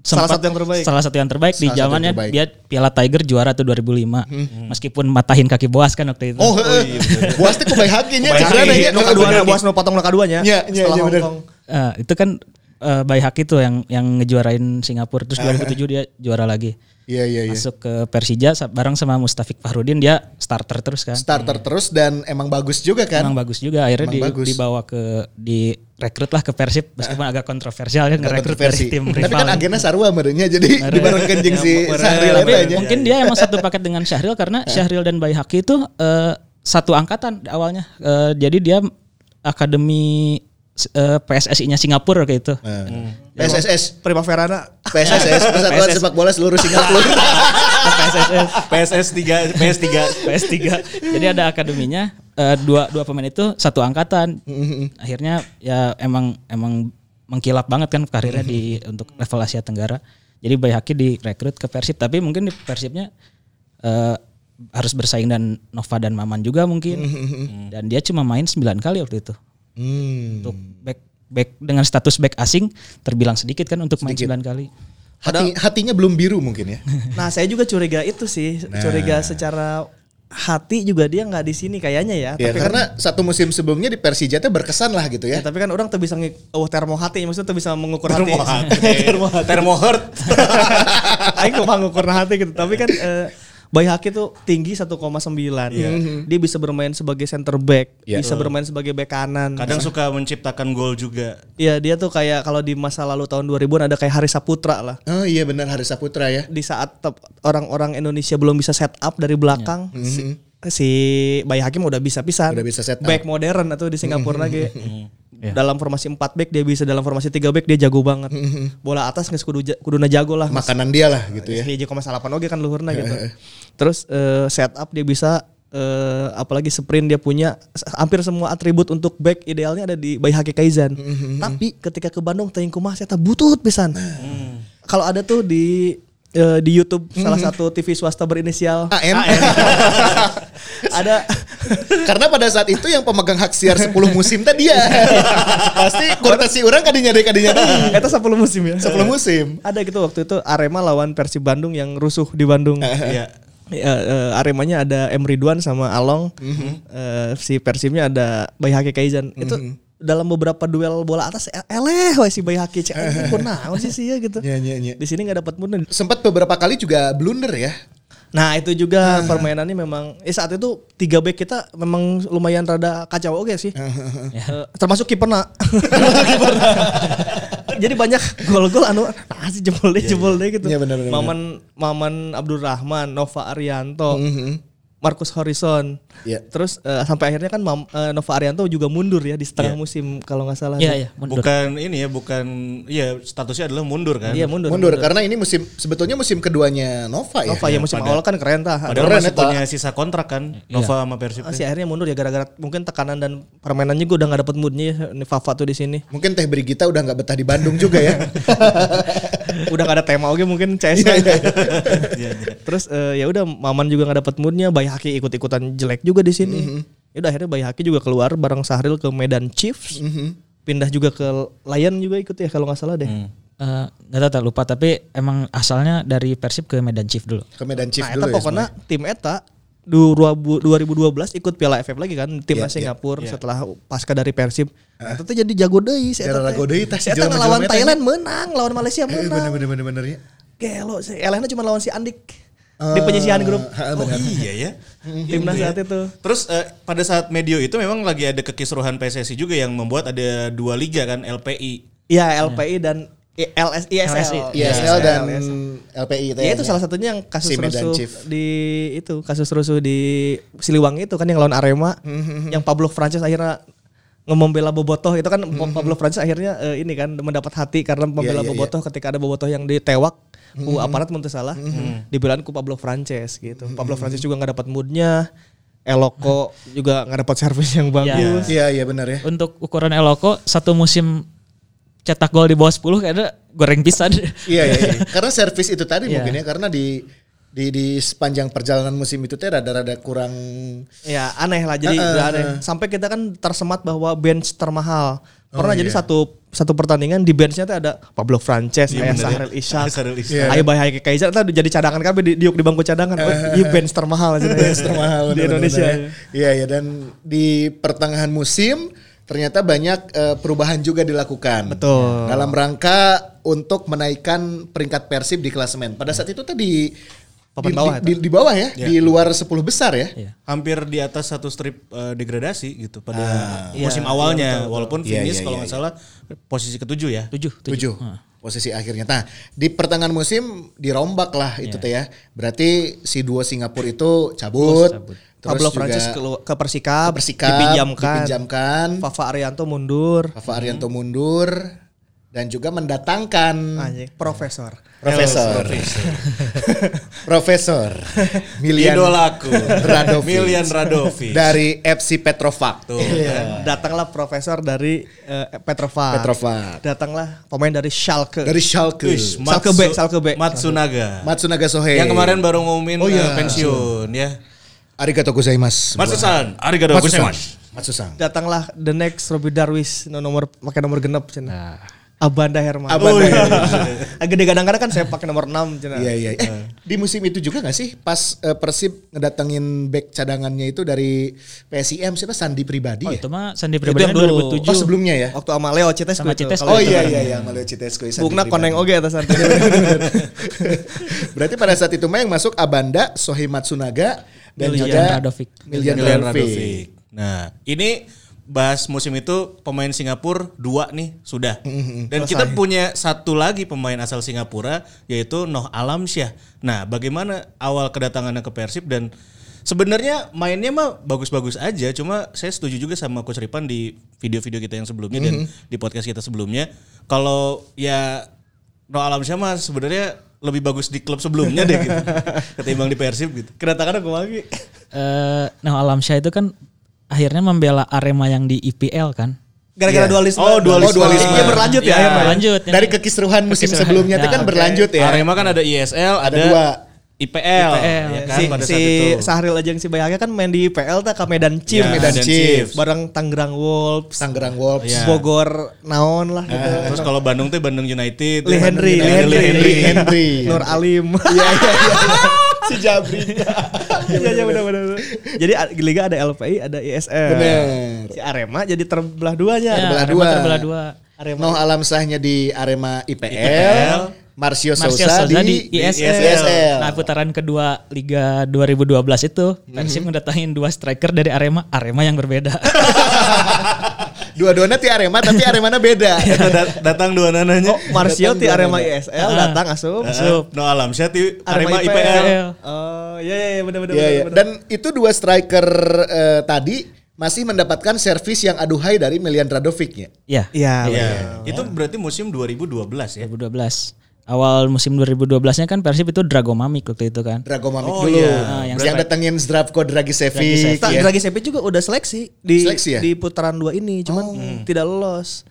Salah satu yang terbaik. Salah satu yang terbaik di Salah yang zamannya dia Piala Tiger juara tuh 2005. Meskipun matahin kaki Boas kan waktu itu. Oh, heeh. Buas teh ku Bayi Haki nya Bayar cedera nya. nu kaduanya buas nu potong nu kaduanya Iya, iya, setelah iya. Eh, itu kan eh, Bayi Haki tuh yang yang ngejuarain Singapura terus 2007 dia juara lagi. Iya iya iya. Masuk ke Persija bareng sama Mustafik Fahrudin dia starter terus kan. Starter terus dan emang bagus juga kan. Emang bagus juga akhirnya Emang di- bagus. dibawa ke direkrut lah ke Persib meskipun agak kontroversial ya ngerekrut dari tim Tapi rival. kan agennya Sarwa merenya jadi dibarengkan jeung si Sahril Tapi eta nya. mungkin dia emang satu paket dengan Syahril karena Syahril dan Bayi Haki itu eh, satu angkatan awalnya. Eh, jadi dia akademi eh, PSSI-nya Singapura kayak itu. PSSS Primaverana PSSS Persatuan Sepak Bola Seluruh Singapura. PSSS PSS 3 PS 3 PS3. Jadi ada akademinya eh, dua dua pemain itu satu angkatan. Akhirnya ya emang emang mengkilap banget kan karirnya di untuk level Asia Tenggara. Jadi Bayi Haki direkrut ke Persib tapi mungkin di Persibnya eh, harus bersaing dan Nova dan Maman juga mungkin. Dan dia cuma main 9 kali waktu itu. Hmm. Untuk back back dengan status back asing terbilang sedikit kan untuk main 9 kali. Hati, hatinya belum biru mungkin ya. Nah saya juga curiga itu sih, curiga secara hati juga dia nggak di sini kayaknya ya. Ya, tapi kan, karena satu musim sebelumnya di Persija teh berkesan lah gitu ya, ya. tapi kan orang tuh bisa oh termo hati, maksudnya tuh bisa mengukur hati. Termohurt. Aing kok mengukur hati gitu. Tapi kan eh, Bayi Haki tuh tinggi 1,9. Dia bisa bermain sebagai center back, Iya. bisa bermain sebagai back kanan. Kadang suka menciptakan gol juga. Iya dia tuh kayak kalau di masa lalu tahun 2000-an ada kayak Hari Saputra lah. Oh iya benar Hari Saputra ya. Di saat orang-orang Indonesia belum bisa set up dari belakang, si, si Bayi Hakim udah bisa pisan. Udah bisa set up. Back modern atau di Singapura lagi. Dalam formasi 4 back dia bisa, dalam formasi 3 back dia jago banget. Bola atas nggak kudu kuduna jago lah. Makanan dia lah gitu ya. Koma salapan oge kan luhurna gitu. Terus eh, setup dia bisa eh, apalagi sprint dia punya hampir semua atribut untuk back idealnya ada di Bayi Haki Kaizan. Tapi ketika ke Bandung teuing kumaha saya butut pisan. Kalau ada tuh di eh, di YouTube salah satu TV swasta berinisial AN. ada Karena pada saat itu yang pemegang hak siar 10 musim tadi dia. Pasti kualitas orang kadinya deh kadinya deh. eta 10 musim ya. 10 musim. Ada gitu waktu itu Arema lawan Persib Bandung yang rusuh di Bandung. Iya. Ya, eh, Aremanya ada M Ridwan sama Along. Eh, si Persibnya ada Bayi Haki Kaizan. Itu dalam beberapa duel bola atas eh, eleh we si Bayi Haki cek kunaon sih sih ya gitu. Iya, iya, iya. Di sini nggak dapat mundur. Sempat beberapa kali juga blunder ya. Nah itu juga permainannya memang eh, saat itu tiga back kita memang lumayan rada kacau oke sih. Eh, termasuk kiperna. Jadi banyak gol-gol anu nah sih jebol deh jebol deh gitu. Iya, benar, benar, Maman Maman Abdurrahman, Nova Arianto, Marcus Horizon. Iya. Terus eh, sampai akhirnya kan Mam- eh, Nova Arianto juga mundur ya di setengah Iya. musim kalau nggak salah. Iya iya mundur. Bukan ini ya, bukan iya statusnya adalah mundur kan. Iya mundur. Mundur karena ini musim sebetulnya musim keduanya Nova ya. Nova ya musim awal kan keren tah. Padahal Keren, masih Eta. punya sisa kontrak kan Nova sama Persib. Ah, si akhirnya mundur ya gara-gara mungkin tekanan dan permainannya gue udah nggak dapet moodnya ya, nih Fafa tuh di sini. Mungkin Teh Brigita udah nggak betah di Bandung juga ya. udah gak ada tema oke mungkin CS Iya, terus eh, ya udah Maman juga nggak dapet moodnya Bayi Haki ikut-ikutan jelek juga di sini Mhm. ya udah akhirnya Bayi Haki juga keluar bareng Sahril ke Medan Chiefs Mhm. pindah juga ke Lion juga ikut ya kalau nggak salah deh Eh, nggak tahu tak lupa tapi emang asalnya dari Persib ke Medan Chief dulu. Ke Medan Chief nah dulu eta ya. pokoknya tim eta 2000 2012 ikut Piala AFF lagi kan timnas Iya, iya, Singapura setelah pasca dari Persib Eta teh jadi jago deui si eta Gara teh. jago deui tah si lawan Thailand menang, lawan Malaysia Eh, menang. bener bener bener bener ya. Gelo sih. Elena cuma lawan si Andik di penyisihan grup Ha, Oh iya ya. timnas saat itu. Terus eh, pada saat medio itu memang lagi ada kekisruhan PSSI juga yang membuat ada dua liga kan LPI. Iya LPI dan I- LS, ISL. ISL dan ISL. LPI itu Ya itu salah satunya yang kasus Si rusuh Chief. di itu kasus rusuh di Siliwangi itu kan yang lawan Arema, yang Pablo Francis akhirnya membela Bobotoh itu kan Pablo Francis akhirnya eh, ini kan mendapat hati karena membela iya, iya. Bobotoh ketika ada Bobotoh yang ditewak ku aparat muntah salah dibelain ku Pablo Francis gitu. Pablo Francis juga nggak dapat moodnya, Eloko juga nggak dapat servis yang bagus. Iya iya benar ya. Untuk ukuran Eloko satu musim cetak gol di bawah 10 kayaknya goreng pisan. Iya iya. iya. Karena servis itu tadi Iya. mungkin ya karena di di di sepanjang perjalanan musim itu teh rada-rada kurang Ya aneh lah jadi Heeh, udah aneh. Sampai kita kan tersemat bahwa bench termahal. Pernah jadi satu satu pertandingan di benchnya tuh ada Pablo Frances, Iya, Ayah ya. Sahril Ishak. Iya. Ayah Bahaya Kaiser itu jadi cadangan kami di, diuk di bangku cadangan. Oh, Iya bench termahal bench termahal di Indonesia. ya. Iya iya dan di pertengahan musim ternyata banyak eh, perubahan juga dilakukan. Betul. Dalam rangka untuk menaikkan peringkat Persib di klasemen. Pada saat itu tadi Papan di, bawah di, di- di bawah ya, di luar 10 besar ya. Iya. hampir di atas satu strip eh, degradasi gitu pada Iya, musim awalnya walaupun Iya, finish iya, kalau iya, nggak salah posisi ketujuh ya. Tujuh, Tujuh. Posisi akhirnya. Nah, di pertengahan musim dirombak lah itu teh ya. Berarti si duo Singapura itu cabut. Terus Pablo juga Francis ke, ke Persikap, ke Persikap, dipinjamkan. dipinjamkan. Fafa Arianto mundur. Fafa Arianto mundur dan juga mendatangkan Anjing, profesor. Profesor. Profesor. Milian Idolaku. Radovic. Milian Radovic. dari FC Petrovac. Tuh, Iya. Datanglah profesor dari eh, Petrovac. Petrovac. Datanglah pemain dari Schalke. Dari Schalke. Wish, Schalke B, Matsu- Schalke B. Matsunaga. Matsunaga Sohei. Yang kemarin baru ngumumin Oh iya. eh, pensiun ya. Arigato gozaimasu. Matsusan, arigato gozaimasu. Matsusan. Datanglah the next Robbie Darwis no nomor pakai nomor genap cina. Abanda Herman. Abanda Oh, iya. Agak kadang-kadang kan saya pakai nomor 6 cina. Iya iya. Eh, di musim itu juga gak sih pas eh, Persib ngedatengin back cadangannya itu dari PSIM siapa Sandi pribadi Oh ya? itu mah Sandi Itu Pribadi yang yang dulu. 2007. Oh sebelumnya ya? Waktu sama Leo Cites Sama. Cites Kalau Oh itu iya kan. iya iya Malio Citesco Sandi Bukna koneng oge atas santai. Berarti pada saat itu mah yang masuk Abanda, Sohei Matsunaga dan Miljan Radovic. Milian Milian Radovic. Nah, ini bahas musim itu pemain Singapura dua nih sudah. Dan kita punya satu lagi pemain asal Singapura yaitu Noh Alamsyah. Nah, bagaimana awal kedatangannya ke Persib dan sebenarnya mainnya mah bagus-bagus aja, cuma saya setuju juga sama Coach Ripan di video-video kita yang sebelumnya dan di podcast kita sebelumnya kalau ya Noh Alamsyah mah sebenarnya lebih bagus di klub sebelumnya deh gitu. Ketimbang di Persib gitu. Kedatangan aku lagi. Eh, nah Alamsyah itu kan akhirnya membela Arema yang di IPL kan. Gara-gara Iya. dualisme. Oh, dualisme. Oh, dualisme. Iya, berlanjut ya, Ya, akhirnya. lanjut. Dari kekisruhan musim Kekisruhan. sebelumnya itu Ya, kan oke. berlanjut ya. Arema kan ada ISL, ada, dua. IPL, IPL, ya kan si, pada si saat itu. Sahril aja yang si Bayangnya kan main di PL tak ke Medan Chief. Ya, Medan Chiefs. Bareng Tangerang Wolves. Tangerang Wolves. Iya. Bogor naon lah gitu. Terus kalau Bandung tuh Bandung United. Lee Henry, Lee Henry, Lee Henry. Lee Henry. Nur Alim. Iya iya iya. si Jabri. Iya iya benar benar. Jadi di liga ada LPI, ada ISL. Bener. Si Arema jadi terbelah duanya. Ya, Terbelah Arema dua. terbelah dua. Arema. Noh alam sahnya di Arema IPL. IPL. Marcio Sousa, di, di ISL. ISL. Nah putaran kedua Liga 2012 itu Persib mendatangin dua striker dari Arema, Arema yang berbeda. Dua-duanya ti Arema tapi Aremana beda. Dat- datang dua nananya. Oh, Datang ti Arema. ISL Ah. datang asup. Asup. No alam saya ti Arema Arema IPL. Oh, iya iya iya, benar benar Iya, iya. Dan itu dua striker eh, tadi masih mendapatkan servis yang aduhai dari Milian Radovic ya. Iya. Iya. Iya. Itu berarti musim 2012 ya. 2012. Awal musim 2012-nya kan Persib itu Dragomamic waktu itu kan. Dragomamic Oh, dulu. iya. Ah, yang, yang datengin Zdravko Dragicevic. Dragicevic. Ya. Dragi Sepi juga udah seleksi di Seleksi ya? di putaran dua ini, cuman tidak lolos.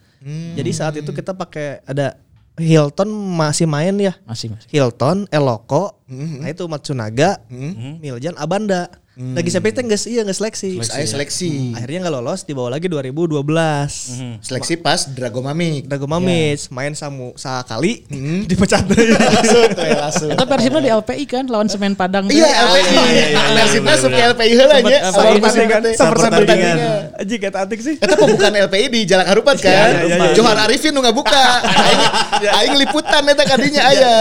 Jadi saat itu kita pakai ada Hilton masih main ya. Masih masih. Hilton, Eloko, nah itu Matsunaga, Miljan, Abanda. Lagi Sepi teh geus iya geus seleksi. Saya seleksi. Akhirnya nggak lolos, dibawa lagi 2012. Seleksi pas Dragomamic. Dago Mamis main samu sekali dipecat langsung ya langsung. Itu Persibnya di LPI kan lawan Semen Padang. Iya, tuh. LPI. iya, iya, Persibnya bener. LPI heula nya. LPI pertandingan teh. Sama pertandingan. Anjing kata Atik sih. Eta pembukaan LPI di Jalan Harupat kan. Iya, iya, iya. Johar Arifin nu ngabuka. Aing aing liputan eta kadinya aya.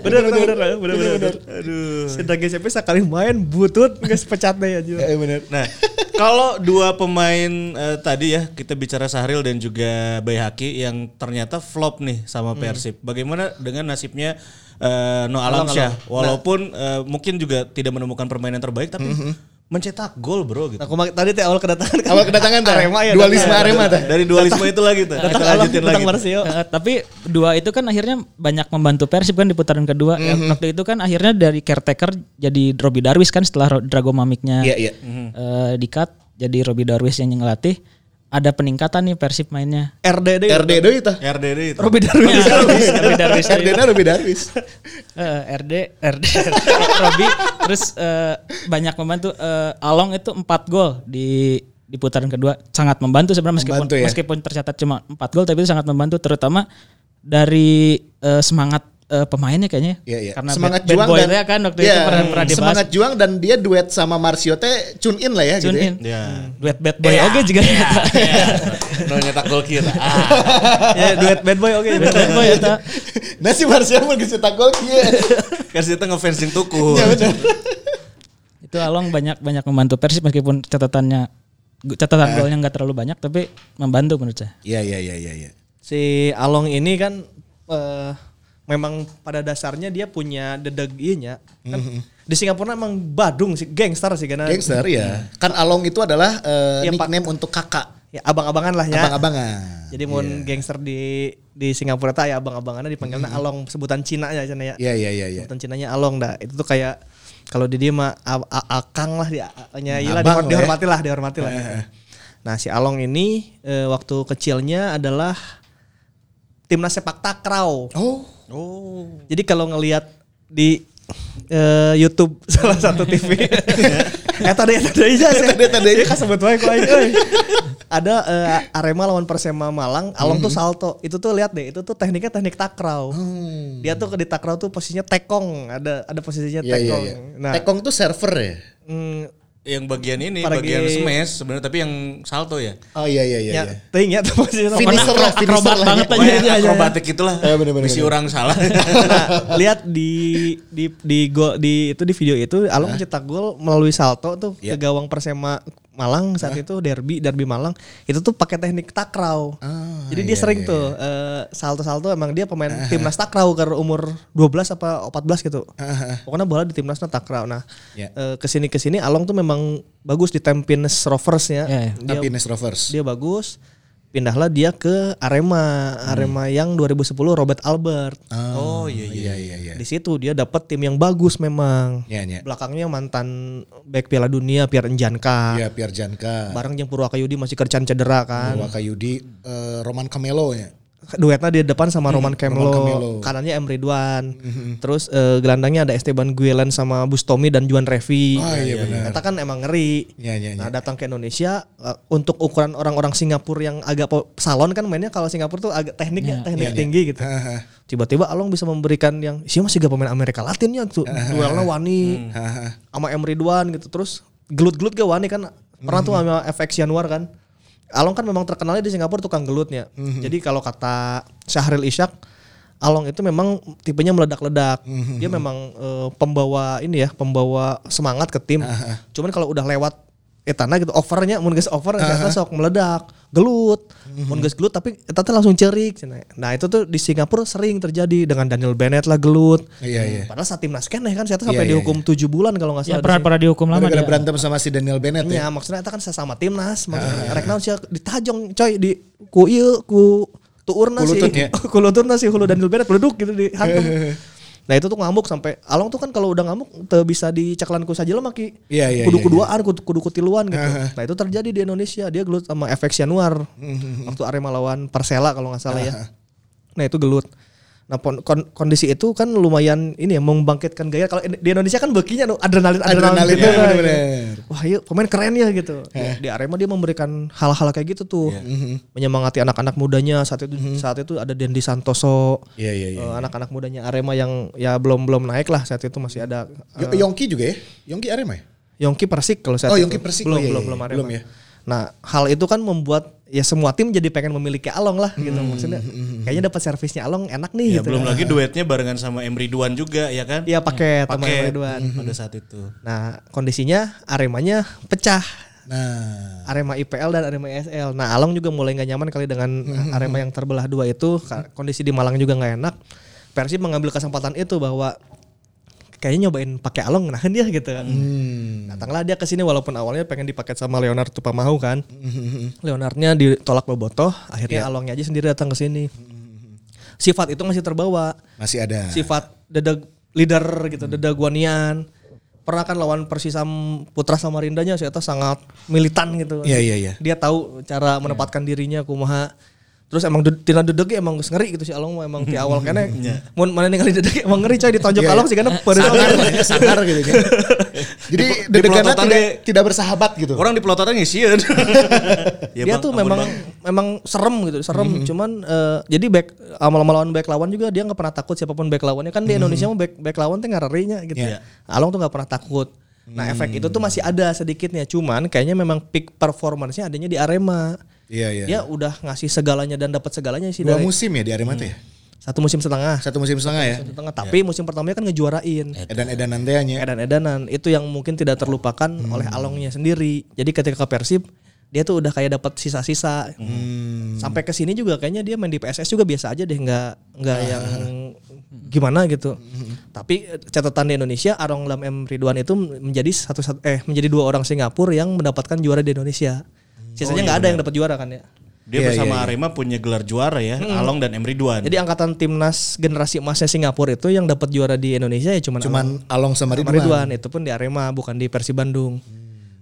Bener bener bener bener bener. bener. Aduh. Dragi Sepi sekali main butut geus pecat deh aja. Eh bener. Nah, kalau dua pemain eh, tadi ya kita bicara Sahril dan juga Bayhaki yang ternyata flop nih sama Persib. Bagaimana dengan nasibnya eh, No Alamsyah? Walaupun eh, mungkin juga tidak menemukan permainan terbaik tapi mencetak gol bro gitu. Nah, tadi teh awal kedatangan kan Awal kedatangan tah. Arema ya. Dualisme. Arema tah. Dari dualisme itu lagi tuh. Datang Kita lanjutin lagi. Marsio. Tapi dua itu kan akhirnya banyak membantu Persib kan di putaran kedua. Ya, Waktu itu kan akhirnya dari caretaker jadi Robbie Darwis kan setelah Ro- Dragomamicnya Iya, iya. eh, di-cut jadi Robbie Darwis yang ngelatih. Ada peningkatan nih Persib mainnya. RDD. RD deui tah. RDD itu. Robi Darwis. Robbie Darwis. RD na Ruby Darwis. Eh, RD, RD, Robi, terus eh, banyak membantu. Eh, Along itu 4 gol di di putaran kedua sangat membantu sebenarnya meskipun Membantu ya? meskipun tercatat cuma 4 gol tapi itu sangat membantu terutama dari eh, semangat eh, pemainnya kayaknya. Iya, iya. Karena semangat bad, bad juang boy dan kan waktu Iya, itu pernah, pernah dibahas. semangat juang dan dia duet sama Marsio teh tune in lah ya Tune gitu. in. Ya. Duet bad boy oke juga. No nyetak gol kira. ya duet bad boy oke. Duet bad boy eta. Ya. Nah si Marsio mau cetak gol kieu. Kasih kita ngefans jeung tuku. Ya benar. Itu Along banyak banyak membantu Persib meskipun catatannya catatan golnya nggak terlalu banyak tapi membantu menurut saya. Iya iya iya iya iya. Si Along ini kan eh, memang pada dasarnya dia punya dedeg ianya. Kan Di Singapura emang Badung sih, gangster sih karena Gangster ya. Kan Along itu adalah eh, Iya, Pak. nickname untuk kakak. ya abang-abangan lah ya. Abang-abangan. Jadi mau gangster di di Singapura tuh ya abang-abangannya dipanggilnya Along sebutan Cina ya Cina ya. Iya iya iya iya. Sebutan Cinanya Along dah. Itu tuh kayak kalau di dia mah akang lah dia nya Abang iyalah lah dihor- ya. dihormati lah, dihormati lah. Nah, si Along ini eh, waktu kecilnya adalah timnas sepak takraw. Oh. Oh. Jadi kalau ngelihat di eh, YouTube salah satu TV. Eh tadi tadi aja sih. Eta deui, eta deui. Iya kasebut euy. Ada eh, Arema lawan Persema Malang, Along tuh salto. Itu tuh lihat deh, itu tuh tekniknya teknik takraw. Dia tuh di takraw tuh posisinya tekong, ada ada posisinya Iya iya tekong. iya. Nah, Tekong tuh server ya. mm, Yang bagian ini, Para bagian smash sebenarnya tapi yang salto ya. Oh iya iya iya. ya, iya. ting ya tuh posisinya. Finisher lah, finisher akrobat lah. banget ya. aja. Iya, iya. akrobatik itulah. Eh, bener, bener, Misi orang salah. Nah, lihat di di di gol di itu di video itu Along mencetak gol melalui salto tuh Iya. ke gawang Persema Malang saat itu derby derby Malang itu tuh pakai teknik takraw. Ah, Jadi dia iya, sering iya, tuh eh, salto-salto emang dia pemain timnas takraw ke umur 12 apa 14 gitu. Pokoknya bola di timnasnya takraw. Nah, Iya. eh, ke sini ke sini Along tuh memang bagus di Tampines Rovers ya. Iya. Dia Tampines Rovers. dia bagus. Pindahlah dia ke Arema, Arema yang 2010 Robert Albert. Oh iya iya. Iya iya iya. Di situ dia dapat tim yang bagus memang. Iya iya. Belakangnya mantan back Piala Dunia Pierre Enjanka. Iya Pierre Janka. Bareng yang Purwakayudi masih kerjaan cedera kan. Wakayudi eh, Roman Camelo ya. Duetnya di depan sama Roman Kemlo, kanannya M. Ridwan. Terus eh, gelandangnya ada Esteban Guilen sama Bustomi dan Juan Revi. Oh, iya, benar. Eta kan emang ngeri. Iya iya iya. Nah datang ke Indonesia eh, untuk ukuran orang-orang Singapura yang agak salon kan mainnya kalau Singapura tuh agak tekniknya teknik tinggi gitu. Tiba-tiba Along bisa memberikan yang sih masih gak pemain Amerika Latinnya tuh duelnya wani Haha. sama M. Ridwan gitu. Terus gelut-gelut gak wani kan? Pernah tuh sama FX Januar kan Along kan memang terkenalnya di Singapura tukang gelutnya. Jadi kalau kata Syahril Ishak Along itu memang tipenya meledak-ledak. Dia memang eh, pembawa ini ya pembawa semangat ke tim. Cuman kalau udah lewat etana gitu overnya mun geus over uh sok meledak gelut mun geus gelut tapi eta teh langsung cerik cenah. nah itu tuh di Singapura sering terjadi dengan Daniel Bennett lah gelut Iya iya. padahal saat timnas keneh kan saya tuh sampai Iya, iya, dihukum 7 bulan kalau nggak Ya salah di pernah pernah dihukum lama Gara-gara dia. berantem sama si Daniel Bennett ya. Ya maksudnya itu kan sesama timnas maksudnya rek naon sih ditajong coy di ku ieu ku tuurna sih ya. ku sih hulu Daniel Bennett beleduk gitu di hantum Nah itu tuh ngamuk sampai Along tuh kan kalau udah ngamuk tuh bisa diceklan ku saja maki Iya, iya, kudu iya, kuduaan kudu kudu kutiluan gitu. Nah itu terjadi di Indonesia dia gelut sama FX Januar Mhm. waktu Arema lawan Persela kalau nggak salah ya. Nah itu gelut. Nah kon- kondisi itu kan lumayan ini ya membangkitkan gaya kalau di Indonesia kan bekinya adrenalin adrenalin, Adrenalin, gitu ya, kan. bener-bener. Wah iya pemain keren ya gitu. Di, di Arema dia memberikan hal-hal kayak gitu tuh. Menyemangati anak-anak mudanya saat itu saat itu ada Dendi Santoso. Iya iya iya. eh, anak-anak mudanya Arema yang ya belum belum naik lah saat itu masih ada Yo- Yongki juga ya? Yongki Arema ya? Yongki Persik kalau saya Oh, Yongki Persik. belum Oh, iya, belum iya, belum iya. Arema. Belum ya. Nah, hal itu kan membuat ya semua tim jadi pengen memiliki Along lah gitu Hmm, maksudnya. Kayaknya dapat servisnya Along enak nih Ya, gitu. belum lagi duetnya barengan sama M Ridwan juga ya kan? Iya paket sama Paket Ridwan. pada saat itu. Nah, kondisinya Aremanya pecah. Nah. Arema IPL dan Arema ISL. Nah, Along juga mulai nggak nyaman kali dengan Arema yang terbelah dua itu. Kondisi di Malang juga nggak enak. Persib mengambil kesempatan itu bahwa kayaknya nyobain pakai Along nah dia gitu kan. Datanglah dia ke sini walaupun awalnya pengen dipakai sama Leonard Tupamahu kan. Leonardnya ditolak bobotoh, akhirnya Alongnya aja sendiri datang ke sini. Sifat itu masih terbawa. Masih ada. Sifat dedag leader gitu, dedaguanian. Pernah kan lawan Persisam Putra Samarindanya saya tuh sangat militan gitu. Iya iya iya. Dia tahu cara menempatkan dirinya kumaha. Terus emang tina dedeg emang geus ngeri gitu si Along mah emang di awal kene Iya. mun mana ningali dedeg emang ngeri coy ditonjok Iya. Along sih karena pada sangar lah ya, sangar gitu kan. Jadi pelototan tidak tidak bersahabat gitu. Orang di pelototan ngisian. Ya, dia tuh memang memang serem gitu, serem. Mm-hmm. Cuman eh, jadi back amal melawan back lawan juga dia nggak pernah takut siapa pun back lawannya kan di Indonesia mah back back lawan tuh ngarerinya gitu. Iya. Along tuh nggak pernah takut. Nah efek itu tuh masih ada sedikitnya, cuman kayaknya memang peak performance-nya adanya di Arema. Iya iya. Dia udah ngasih segalanya dan dapat segalanya sih Dua dari musim ya di Arema tuh ya. satu musim setengah. Satu musim setengah ya. Satu setengah. Tapi musim pertamanya kan ngejuarain. Edan-edanan nya. Edan-edanan itu yang mungkin tidak terlupakan oleh Alongnya sendiri. Jadi ketika ke Persib dia tuh udah kayak dapat sisa-sisa. Sampai ke sini juga kayaknya dia main di PSS juga biasa aja deh, nggak nggak yang gimana gitu. Tapi eh, catatan di Indonesia Arong Lam M Ridwan itu menjadi satu satu eh menjadi dua orang Singapura yang mendapatkan juara di Indonesia. Sisanya nggak ada yang dapat juara kan ya. Dia Iya, bersama iya, iya. Arema punya gelar juara ya, Along dan Emri Duan. Jadi angkatan timnas generasi emasnya Singapura itu yang dapat juara di Indonesia ya cuman Cuman Along sama Sama Ridwan. Ridwan itu pun di Arema bukan di Persib Bandung.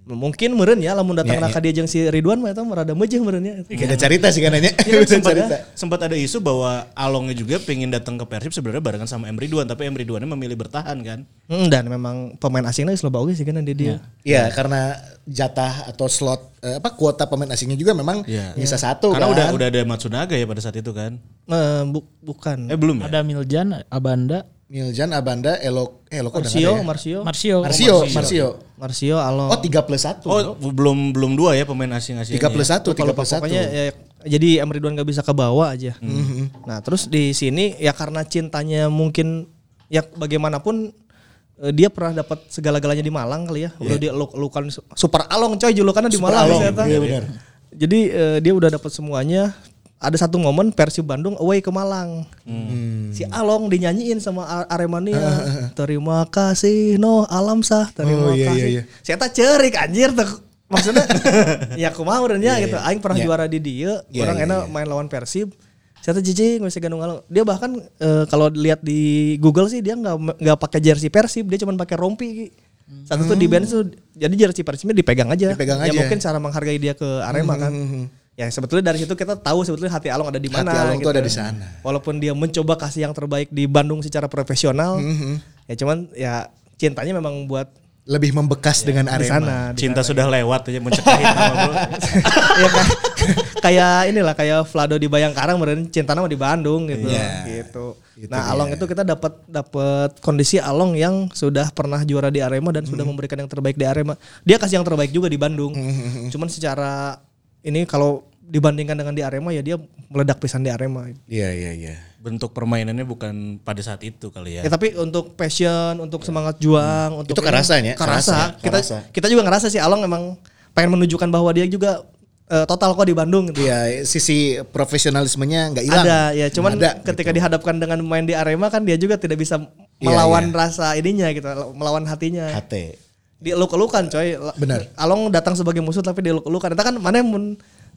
Mungkin meureun ya lamun datang Ya, yeah, dia jeung si Ridwan mah eta mah rada meujeuh meureun ya. Beda cerita sih kan nanya. Iya, sempat, cerita. sempat ada isu bahwa Alongnya juga pengen datang ke Persib sebenarnya barengan sama Emri Duan, tapi Emri Duannya memilih bertahan kan. Hmm, dan memang pemain asingnya geus loba oge sih kan di dia. Iya, karena jatah atau slot eh, apa kuota pemain asingnya juga memang Iya. bisa satu Karena kan. udah udah ada Matsunaga ya pada saat itu kan. Eh, bu- bukan. Eh belum ya? Ada Miljan, Abanda, Miljan, Abanda, Elok, Elok udah Marsio, nggak ada ya? Marsio, Marsio. Marsio, Marsio. Marsio, Along. Oh, 3 plus 1. Oh, belum belum dua ya pemain asing-asing. 3 plus 1, 3 Kalau plus 1. pokoknya ya, jadi Em Ridwan gak bisa ke bawah aja. Mm-hmm. Nah terus di sini ya karena cintanya mungkin ya bagaimanapun eh, dia pernah dapat segala-galanya di Malang kali ya. Udah dia eluk elukan super along coy julukannya di Malang. Along, iya benar. Jadi eh, dia udah dapat semuanya. Ada satu momen Persib Bandung away ke Malang. Si Along dinyanyiin sama Aremania. Terima kasih no alam sah. Terima Oh, iya, kasih. iya, iya. Saya tak cerik anjir tuh. Maksudnya ya aku mau dan ya gitu. Aing pernah Iya. juara di dia. Iya, orang iya, enak main lawan Persib. Saya tuh jijik masih Gandung Along. Dia bahkan eh, kalau lihat di Google sih dia nggak nggak pakai jersey Persib, dia cuma pakai rompi. Satu tuh di band tuh jadi jersey Persibnya dipegang aja. Dipegang ya aja. mungkin cara menghargai dia ke Arema kan. Ya sebetulnya dari situ kita tahu sebetulnya hati Along ada di mana. Hati Along tuh gitu. ada di sana. Walaupun dia mencoba kasih yang terbaik di Bandung secara profesional, ya cuman ya cintanya memang buat Lebih membekas dengan di Arema. sana. di Cinta sana. sudah lewat aja mencekahin nama bro. ya kan kayak inilah kayak Vlado di Bayangkara meren cinta nama di Bandung gitu Iya. gitu. Itu nah dia. Along itu kita dapat dapat kondisi Along yang sudah pernah juara di Arema dan Hmm. sudah memberikan yang terbaik di Arema. Dia kasih yang terbaik juga di Bandung. Hmm, Cuman secara ini kalau dibandingkan dengan di Arema ya dia meledak pisan di Arema. Iya, iya, iya. Bentuk permainannya bukan pada saat itu kali ya. Ya tapi untuk passion, untuk semangat juang, untuk Itu kerasanya, kerasa. kerasa, Kita kerasa. kita juga ngerasa sih Along emang pengen menunjukkan bahwa dia juga eh, total kok di Bandung gitu. Iya, sisi profesionalismenya nggak hilang. Ada ya, cuman Ada, ketika gitu. dihadapkan dengan main di Arema kan dia juga tidak bisa Iya, melawan iya. rasa ininya gitu, melawan hatinya. HT. Dieluk-elukan coy. Benar. Along datang sebagai musuh tapi dieluk-elukan. Itu kan mana mun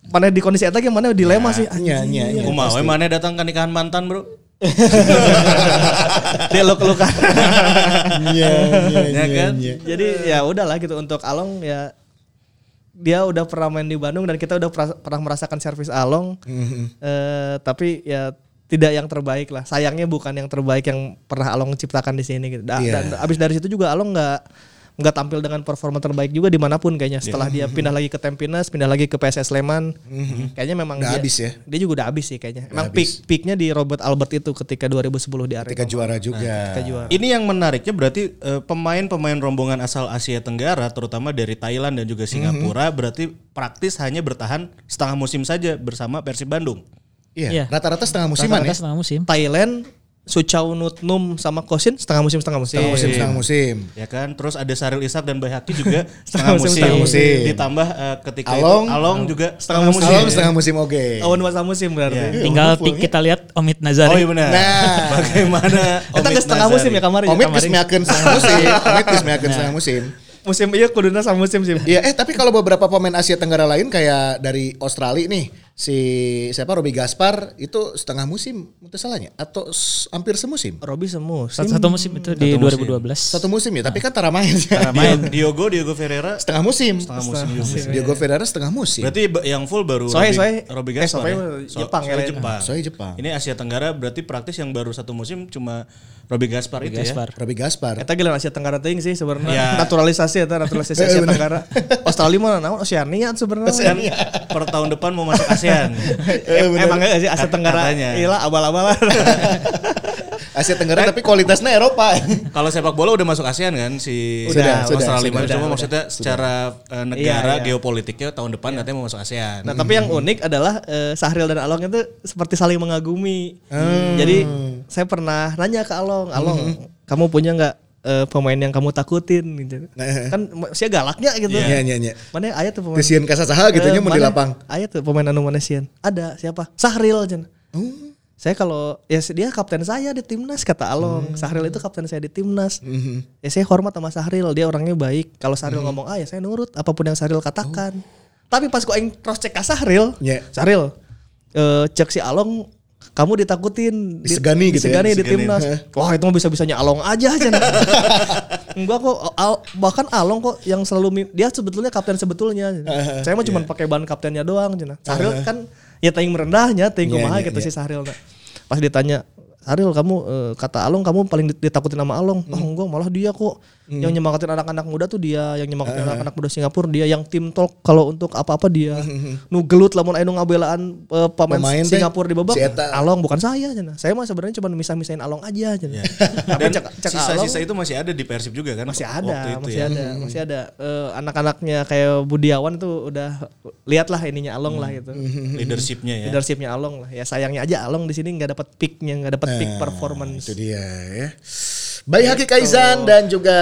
mana di kondisi eta ge mana dilema sih. Iya, iya, iya. Kumaha we mana datang ke nikahan mantan bro? Dieluk-elukan. Iya, iya, Ya kan? Jadi ya udahlah gitu untuk Along ya dia udah pernah main di Bandung dan kita udah pernah, merasakan servis Along. Mhm. Eh, tapi ya tidak yang terbaik lah. Sayangnya bukan yang terbaik yang pernah Along ciptakan di sini gitu. Da- Iya. Dan abis dari situ juga Along nggak nggak tampil dengan performa terbaik juga di mana pun kayaknya. Setelah dia pindah lagi ke Tampines, pindah lagi ke PSS Sleman, kayaknya memang Mhm. Udah dia, habis ya? Dia juga udah habis sih kayaknya. Emang habis. peak peaknya di Robert Albert itu ketika 2010 di Arema. Ketika juara juga. Ketika juara. Ini yang menariknya berarti eh, pemain-pemain rombongan asal Asia Tenggara, terutama dari Thailand dan juga Singapura, berarti praktis hanya bertahan setengah musim saja bersama Persib Bandung. Iya, Iya. rata-rata setengah musiman Rata-rata ya. setengah musim. Thailand, Suchau Nutnum sama Kosin setengah musim setengah musim. Setengah musim, setengah musim. Ya kan, terus ada Saril Ishak dan Bayhaki juga Setengah setengah musim, musim. setengah musim. Ditambah eh, ketika itu Along. Along juga Setengah setengah musim. musim. Along setengah musim oke. Awan masa musim berarti. Iya. Tinggal ti- kita lihat Omid Nazari. Oh iya benar. Nah. Bagaimana? Kita Omid ke setengah Nazari? musim ya kemarin. Omid kemarin. geus meakeun setengah musim. Omid geus meakeun setengah musim. Musim iya kuduna sama musim sih. Iya, eh tapi kalau beberapa pemain Asia Tenggara lain kayak dari Australia nih, si siapa Robi Gaspar itu setengah musim itu salahnya atau hampir semusim? Robi semus. Satu, satu musim itu di 2012. Satu musim ya, tapi kan tara main. Dio- Diogo Diogo Ferreira setengah musim. setengah musim juga. Diego Ferreira setengah musim. Berarti yang full baru Sohe, Robi, Sohe. Robi Eh, Gaspar Sohe ya? mah Jepang ya, Sohe lain. Jepang. Sohe Jepang. Ini Asia Tenggara berarti praktis yang baru satu musim cuma Robi Gaspar itu Gaspar. Robi Gaspar. Eta gila Asia Tenggara teuing sih sebenarnya. Ya. Naturalisasi eta naturalisasi Asia Tenggara. Australia mana naon Oceania sebenarnya. ya. Per tahun depan mau masuk ASEAN. Em- Emang enggak sih Asia Tenggara? Iya abal-abalan. Asia Tenggara tapi kualitasnya Eropa. Kalau sepak bola udah masuk ASEAN kan si Sudah, Australia sudah, sudah, cuma sudah. maksudnya secara eh, negara Iya, iya. geopolitiknya tahun depan katanya mau masuk ASEAN. Nah, tapi yang unik adalah eh, Sahril dan Along itu seperti saling mengagumi. Jadi saya pernah nanya ke Along, Along, kamu punya nggak eh, pemain yang kamu takutin gitu. kan saya galaknya gitu. Iya, iya, iya. Mana aya tuh pemain? Kesian kasasaha gitu Eh, nya mau di lapang. Aya tuh pemain anu mana sieun? Ada siapa? Sahril cenah. Saya kalau ya dia kapten saya di timnas kata Along. Sahril itu kapten saya di timnas. Ya saya hormat sama Sahril, dia orangnya baik. Kalau Sahril ngomong ah ya saya nurut apa pun yang Sahril katakan. Tapi pas kok aing cross check ke Sahril, Ya. Sahril eh, cek si Along kamu ditakutin di- Disegani gitu ya, disegani di disegani. timnas. Wah itu mah bisa-bisanya Along aja cenah. Enggak kok Al- bahkan Along kok yang selalu dia sebetulnya kapten sebetulnya. Saya mah cuma pakai ban kaptennya doang cenah. Sahril kan ya teuing merendahnya, teuing Iya, kumaha iya, gitu iya. si Sahril. Nah. Pas ditanya Sahril kamu eh, kata Along kamu paling dit- ditakutin sama Along. Oh enggak malah dia kok. Yang nyemangatin anak-anak muda tuh dia, yang nyemangatin anak-anak muda Singapura dia, yang tim talk kalau untuk apa-apa dia. Nu gelut lamun anu ngabelaan eh, pemain, Pemain Singapura di babak. si. Along bukan saya cenah. Saya mah sebenarnya cuma misah-misahin Along aja cenah. Tapi Dan cek, cek Along sisa-sisa itu masih ada di Persib juga kan? masih waktu ada, itu masih ya. ada, masih ada. Eh, anak-anaknya kayak Budiawan tuh udah lihatlah ininya Along lah gitu. Leadershipnya ya. Leadershipnya Along lah. Ya sayangnya aja Along di sini nggak dapat picknya, nggak dapat peak performance. Itu dia ya. Bayi Haki Kaizan dan juga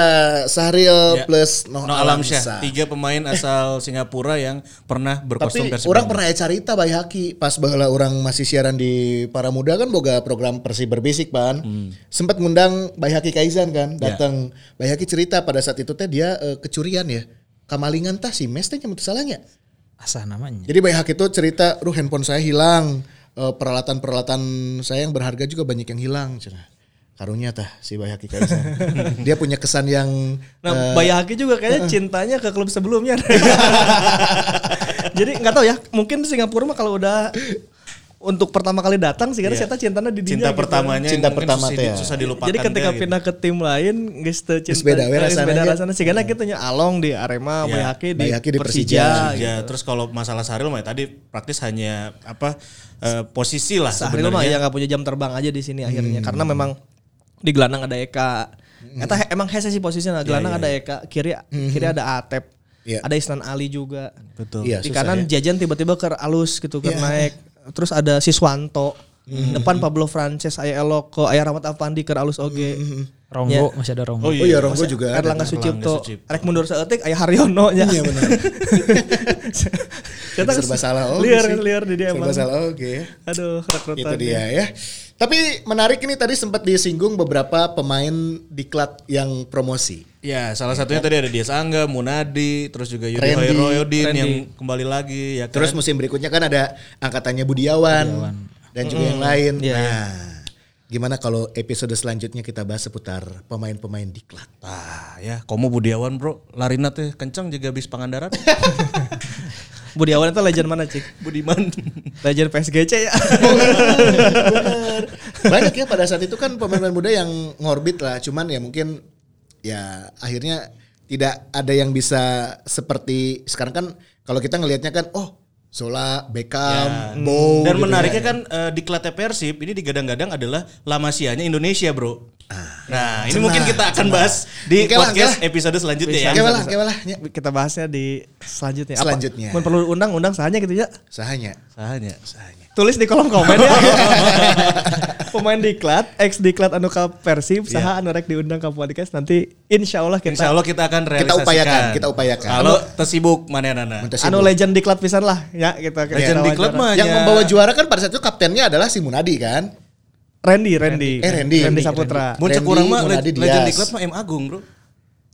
Sahril Ya. plus Noh No Alam Syah, tiga pemain asal Singapura yang pernah berkostum Tapi Persib. orang pernah ya carita Bayi Haki pas baheula orang masih siaran di Para Muda kan boga program Persib Berbisik pan. Sempat ngundang Bayi Haki Kaizan kan, datang Bayi Haki cerita pada saat itu teh dia eh, kecurian ya. Kamalingan tah si mes teh nyamut salahnya. Asah namanya. Jadi Bayi Haki itu cerita, "Duh handphone saya hilang. Eh, peralatan-peralatan saya yang berharga juga banyak yang hilang." Cenah. Karunya tah si Bayi Haki Kaizan. dia punya kesan yang Nah, Bayaki juga kayaknya cintanya ke klub sebelumnya. Jadi nggak tahu ya, mungkin Singapura mah kalau udah untuk pertama kali datang sih karena Iya. saya cintanya di cinta dinya gitu. pertamanya Cinta pertama susah, ya. susah dilupakan. Jadi ketika gitu. pindah ke tim lain teu cinta. Beda we geus rasana beda nya. rasana. Sigana kita nya Along di Arema, Iya. Bayaki di, Bayaki di Persija. Persija. Ya, gitu. terus kalau masalah Sahril mah ya tadi praktis hanya apa eh, posisi lah Sahril mah sebenarnya. ya nggak punya jam terbang aja di sini akhirnya karena memang di gelandang ada Eka. Eta he- emang hese sih posisinya. Gelandang ada Eka, kiri kiri ada Atep. Iya. Ada Isnan Ali juga. Betul. Iya, di susah kanan ya. Jajan tiba-tiba ke alus gitu ke naik. Terus ada Siswanto. Depan Pablo Frances, Aya Eloko, Aya Rahmat Afandi ke alus oge. Ronggo masih ada Ronggo. Oh Oh iya. iya Ronggo juga. ada. Erlangga Sucipto. Sucipto. Rek mundur seetik aya Haryono nya. Iya benar. Kita Serba salah oke Liar sih. liar di dia Serba emang. salah oke. Aduh, rekrutan. Itu dia ya. Tapi menarik ini tadi sempat disinggung beberapa pemain diklat yang promosi. Ya, salah satunya tadi ada Dias Angga, Munadi, terus juga Yudi Randy. yang kembali lagi ya kan. Terus musim berikutnya kan ada angkatannya Budiawan, dan juga yang lain. Iya, Nah, gimana kalau episode selanjutnya kita bahas seputar pemain-pemain diklat? Ah, ya, komo Budiawan, Bro. Larina teh kencang juga bis Pangandaran. Budiawan itu legend mana, Cik? Budiman. Legend PSGC ya. Bener. Banyak ya pada saat itu kan pemain-pemain muda yang ngorbit lah, cuman ya mungkin ya akhirnya tidak ada yang bisa seperti sekarang kan kalau kita ngelihatnya kan oh Zola, Beckham, Bow Dan gitu menariknya ya. kan eh, di Klate Persib ini digadang-gadang adalah Lamasianya Indonesia, Bro. nah, ini mungkin kita akan bahas di Oke lah, podcast episode selanjutnya ya. Oke lah, oke lah, ya. Kita bahasnya di selanjutnya. Selanjutnya. Mun perlu undang-undang sahanya gitu ya. Sahanya. Sahanya. Tulis di kolom komen ya. Pemain diklat, ex diklat anu ka Persib, saha anu rek diundang ka podcast nanti insya Allah kita Insya Allah kita akan realisasikan. upayakan, kita upayakan. Kalau tersibuk mana nana. Anu sibuk. legend diklat pisan lah ya kita kita Legend diklat mah yang membawa juara kan pada saat itu kaptennya adalah si Munadi kan? Randy, Randy. Eh, Randy. Randy Saputra. Mun cek urang mah legend diklat mah M Agung, Bro.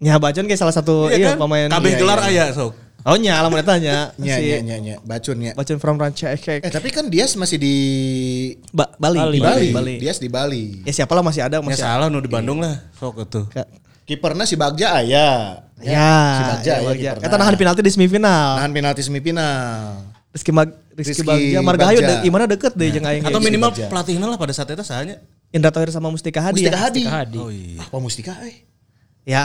Ya Bajon kayak salah satu iya, kan? pemain Kabeh Iya, gelar iya. aya sok. Oh nya, lamun eta nya. Nya Si nya nya nya bacun nya. Bacun from Ranca Eh tapi kan Dias masih di Ba- Bali. Bali. di Bali. Bali. Dias di Bali. Ya siapa lah masih ada Ya masih. salah nu di Bandung lah. Sok itu. Kipernya si Bagja aya. Ya, si Bagja ya, aya Bagja. kiperna. Eta nahan penalti di semifinal. Nahan penalti semifinal. Rizky Mag Rizky, Rizky Bagja Margahayu de, gimana deket deh jeung aing. Atau minimal pelatihnya lah pada saat itu sahanya. Indra Thohir sama Mustika Hadi. Mustika ya. Hadi. Hadi. Oh iya. Apa Mustika eh? Ya,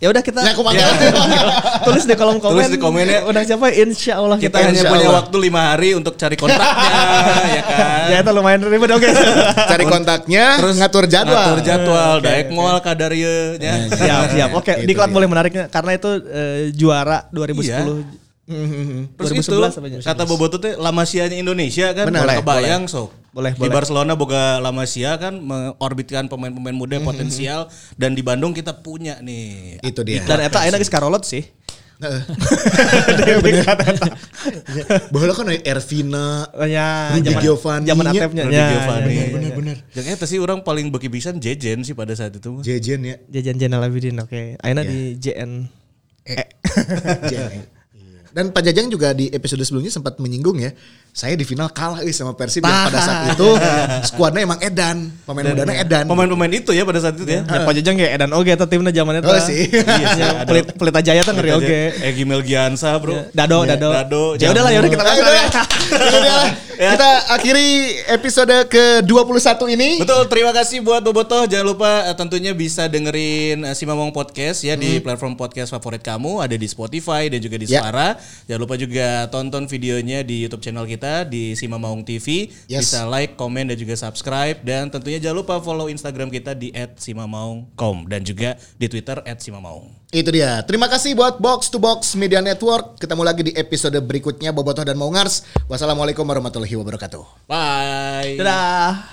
ya udah kita Ya, aku panggil. tulis di kolom komen. Tulis di komen ya. Undang siapa? Insya Allah Kita kita. hanya punya Allah. waktu lima hari untuk cari kontraknya, ya kan. Ya itu lumayan ribet oke. Cari kontaknya, terus ngatur jadwal. Ngatur jadwal, daek moal kadarye nya. siap siap. Oke, Itu diklat dia. boleh menariknya karena itu eh, juara 2010. Terus 2011 itu ya? kata Boboto teh La Masia-nya Indonesia kan Benar, boleh kebayang sok. Boleh, Di boleh. Barcelona boga La Masia kan mengorbitkan pemain-pemain muda potensial dan di Bandung kita punya nih. Itu dia. Dan eta ayeuna geus karolot sih. Bahwa kan Ervina, Ya, Rudy zaman Giovanni. zaman atepnya. Rudy Ya, Giovanni. ya, ya, bener ya. bener. Yang eta sih orang paling beki pisan Jejen sih pada saat itu. Jejen ya. Jajan Jenal Abidin oke. Ayeuna di JN. Jejen. Dan Pak Jajang juga di episode sebelumnya sempat menyinggung ya, saya di final kalah eh, sama Persib yang pada saat itu skuadnya emang Edan, pemain mudanya Edan. Pemain-pemain itu ya pada saat itu ya. Ya Pak Jajang kayak Edan oge eta timna zaman eta. Oh, sih. Iya sih. Pelit Pelita Jaya tuh ngeri oge. Egi Melgiansa bro. Dado, Ya, Dado. Dado. Ya udah lah, ya udah kita langsung itu ya. ya. Itu. Kita akhiri episode ke-21 ini. Betul, terima kasih buat Bobotoh. Jangan lupa eh, tentunya bisa dengerin eh, si Mamong Podcast ya di platform podcast favorit kamu. Ada di Spotify dan juga di Ya. Suara. Jangan lupa juga tonton videonya di YouTube channel kita di si Mamong TV. Yes. Bisa like, komen dan juga subscribe. Dan tentunya jangan lupa follow Instagram kita di @simamaung.com dan juga di Twitter @simamaung. Itu dia. Terima kasih buat Box to Box Media Network. Ketemu lagi di episode berikutnya Bobotoh dan Maungars. Wassalamualaikum warahmatullahi wabarakatuh. Bye. Dadah.